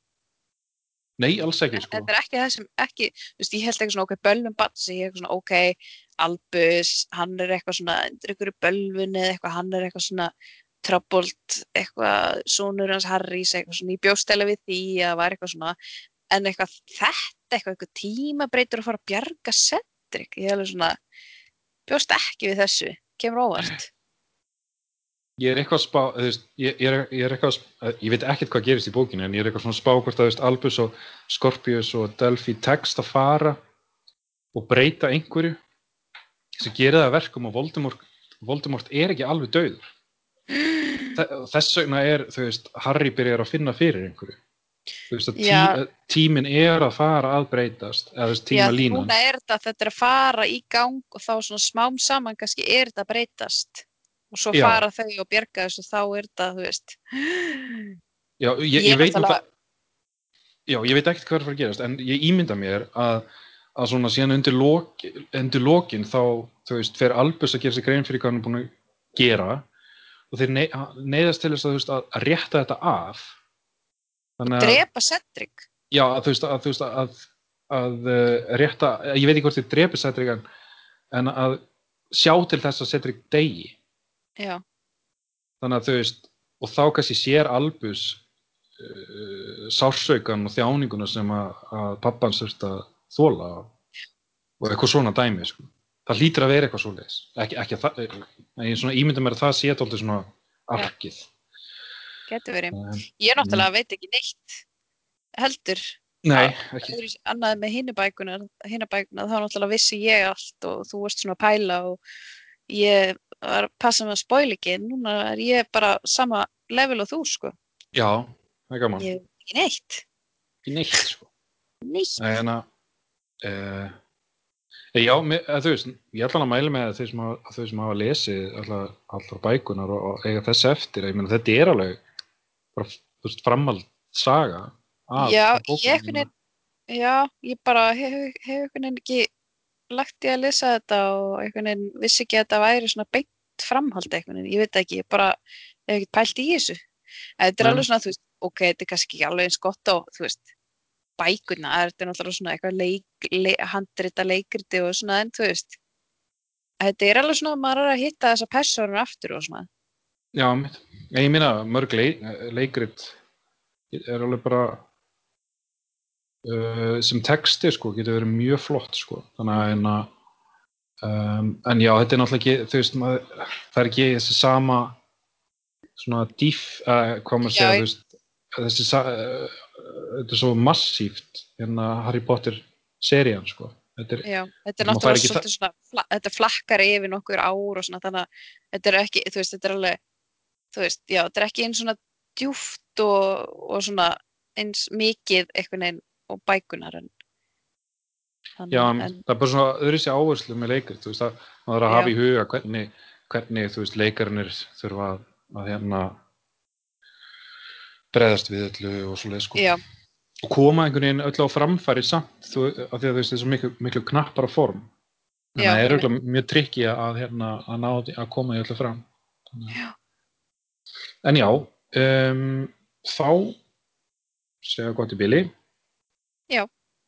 nei, alls ekki sko. þetta er ekki það sem ekki, þú veist, ég held eitthvað svona ok, bölvun batsi, ég er svona ok Albus, hann er eitthvað svona undir ykkur bölvun eða eitthvað, hann er eitthvað svona troubled, eitthvað sonur hans Harrys, eitthvað svona, ég bjóst eða við því að það var eitthvað svona en eitthvað þetta, eitthvað, eitthvað tímabreytur að fara að bjarga Cedric ég alveg svona, bjóst ekki við þessu kemur óvart ég er eitthvað að spá, þú veist, ég, ég, er, ég er eitthvað ég veit ekkert hvað gerist í bókinu en ég er eitthvað svona spá hvort að, þú veist, Albus og Scorpius og Delphi tekst að fara og breyta einhverju sem gerir það að verkum og Voldemort, Voldemort er ekki alveg dauður. Þe- Þess vegna er, þú veist, Harry byrjar að finna fyrir einhverju. Þú veist, að tí, Já. tíminn er að fara að breytast, eða þú veist, Já, tíma línan. núna er þetta, þetta er að fara í gang og þá svona smám saman kannski er þetta að breytast og svo Já. fara þau og bjarga þessu þá er þetta, þú veist Já, ég, ég, Ég veit náttúrulega- það, já, ég veit ekkert hvað er að fara að gerast, en ég ímynda mér að, að svona síðan undir, lok, undir lokin þá, þú veist, fer Albus að gera sér grein fyrir hvað hann er búin að gera og þeir nei, neyðast til þess að, veist, að, rétta þetta af. Þannig að, drepa Cedric já, að, þú veist, að, þú veist, að, að uh, rétta, ég veit ekki hvort þið drepi Cedric en, en að sjá til þess að Cedric degi. Já, þannig að þú veist og þá kannski sér Albus uh, sársaukan og þjáninguna sem að, að pappans þurft að þóla og eitthvað svona dæmi sko. það hlýtur að vera eitthvað svoleiðis. Ekki, ekki að það, en ég svona ímynda mér að það sé tóldi svona arkið. Getur verið. Um, Ég náttúrulega veit ekki neitt heldur. Nei, ekki. öðru, annað með hinna bækuna, hinna bækuna þá náttúrulega vissi ég allt og þú varst svona að pæla og ég var að passa með að spoil ekki núna er ég bara sama level og þú sko. Já, það er gaman, ég veit ekki neitt. Ekki neitt sko. neitt. Nei, en að uh, já, mér, að, þú veist ég ætla að mæla með þau sem sem hafa lesið allar, allar bækunar og, og eiga þess eftir, ég meina þetta er alveg bara, þú veist, framhald saga af, Já, af ég einhvern veginn- Já, ég bara hef, hef veginn ekki lagt í að lesa þetta og einhvern veginn vissi ekki að þetta væri svona beint framhald einhvern veginn, ég veit ekki, ég bara hef ekkert pælt í þessu. En þetta er alveg svona, þú veist, ok, þetta er kannski ekki alveg eins gott og, þú veist, bækurna, þetta er náttúrulega svona eitthvað leik, leik, handrita leikriti og svona, en þú veist, þetta er alveg svona að maður er að hitta þessa personur aftur og svona. Já. Ég meina, mörg leik, leikrit er alveg bara uh, sem texti, sko, getur verið mjög flott, sko. Þannig að, um, en já, þetta er náttúrulega ekki, veist, maður, það er ekki þessi sama svona dýf, uh, hvað maður segja, veist, þessi, uh, þetta er svo massíft, hérna Harry Potter serían, sko. Þetta er, Já, þetta er náttúrulega svolítið svona, fla, þetta flakkar yfir nokkur ár og svona, þannig að þetta er ekki, þú veist, þetta er alveg, þú veist, já, þetta er ekki eins svona djúft og, og svona eins mikið einhvern veginn og bækunar en þannig, Já, en, það er bara svona öðru sér áherslu með leikrit, þú veist, að maður að hafa í huga hvernig, hvernig veist, leikarnir þurfa að, að hérna breðast við öllu og svoleið, sko. já, Og koma einhvern veginn öllu á framfæri samt, þú, af því að þú veist, það er svo miklu, miklu knappara form. En Já, það er auðvitað mjög trikki að, hérna, að ná því að koma í öllu fram. Þannig að- Já. En já, um, þá segja gott í bili.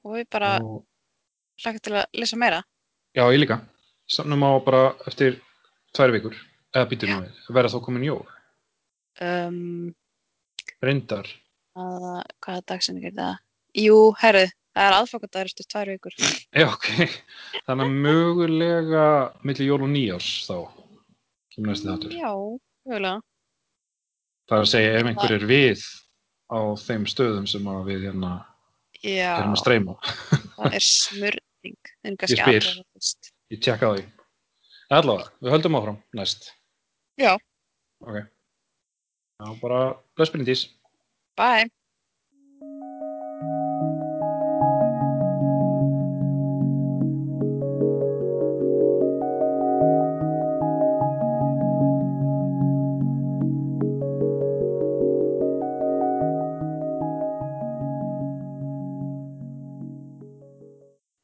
Og við bara Og, hlaka til að lesa meira. Já, ég líka. Samnum á bara eftir tvær vikur. Eða býtur nú við. Verða þá komin jól. Um, Reyndar. að, hvaða dagsinni er það? Jú, herru, það er aðfokkandagur eftir tvær vikur. Já, ok. Þannig að mögulega milli jól og nýjárs þá. Kemur næstu þáttur. Já, mögulega. Það er að segja ef einhver er við á þeim stöðum sem við hérna Já, streyma. það er smurning. Það er kannski spyr. aðra fyrst. Ég tjekka því. Allavega, við höldum áfram næst. Já. Ok. Já, bara bless Bryndís. Bye.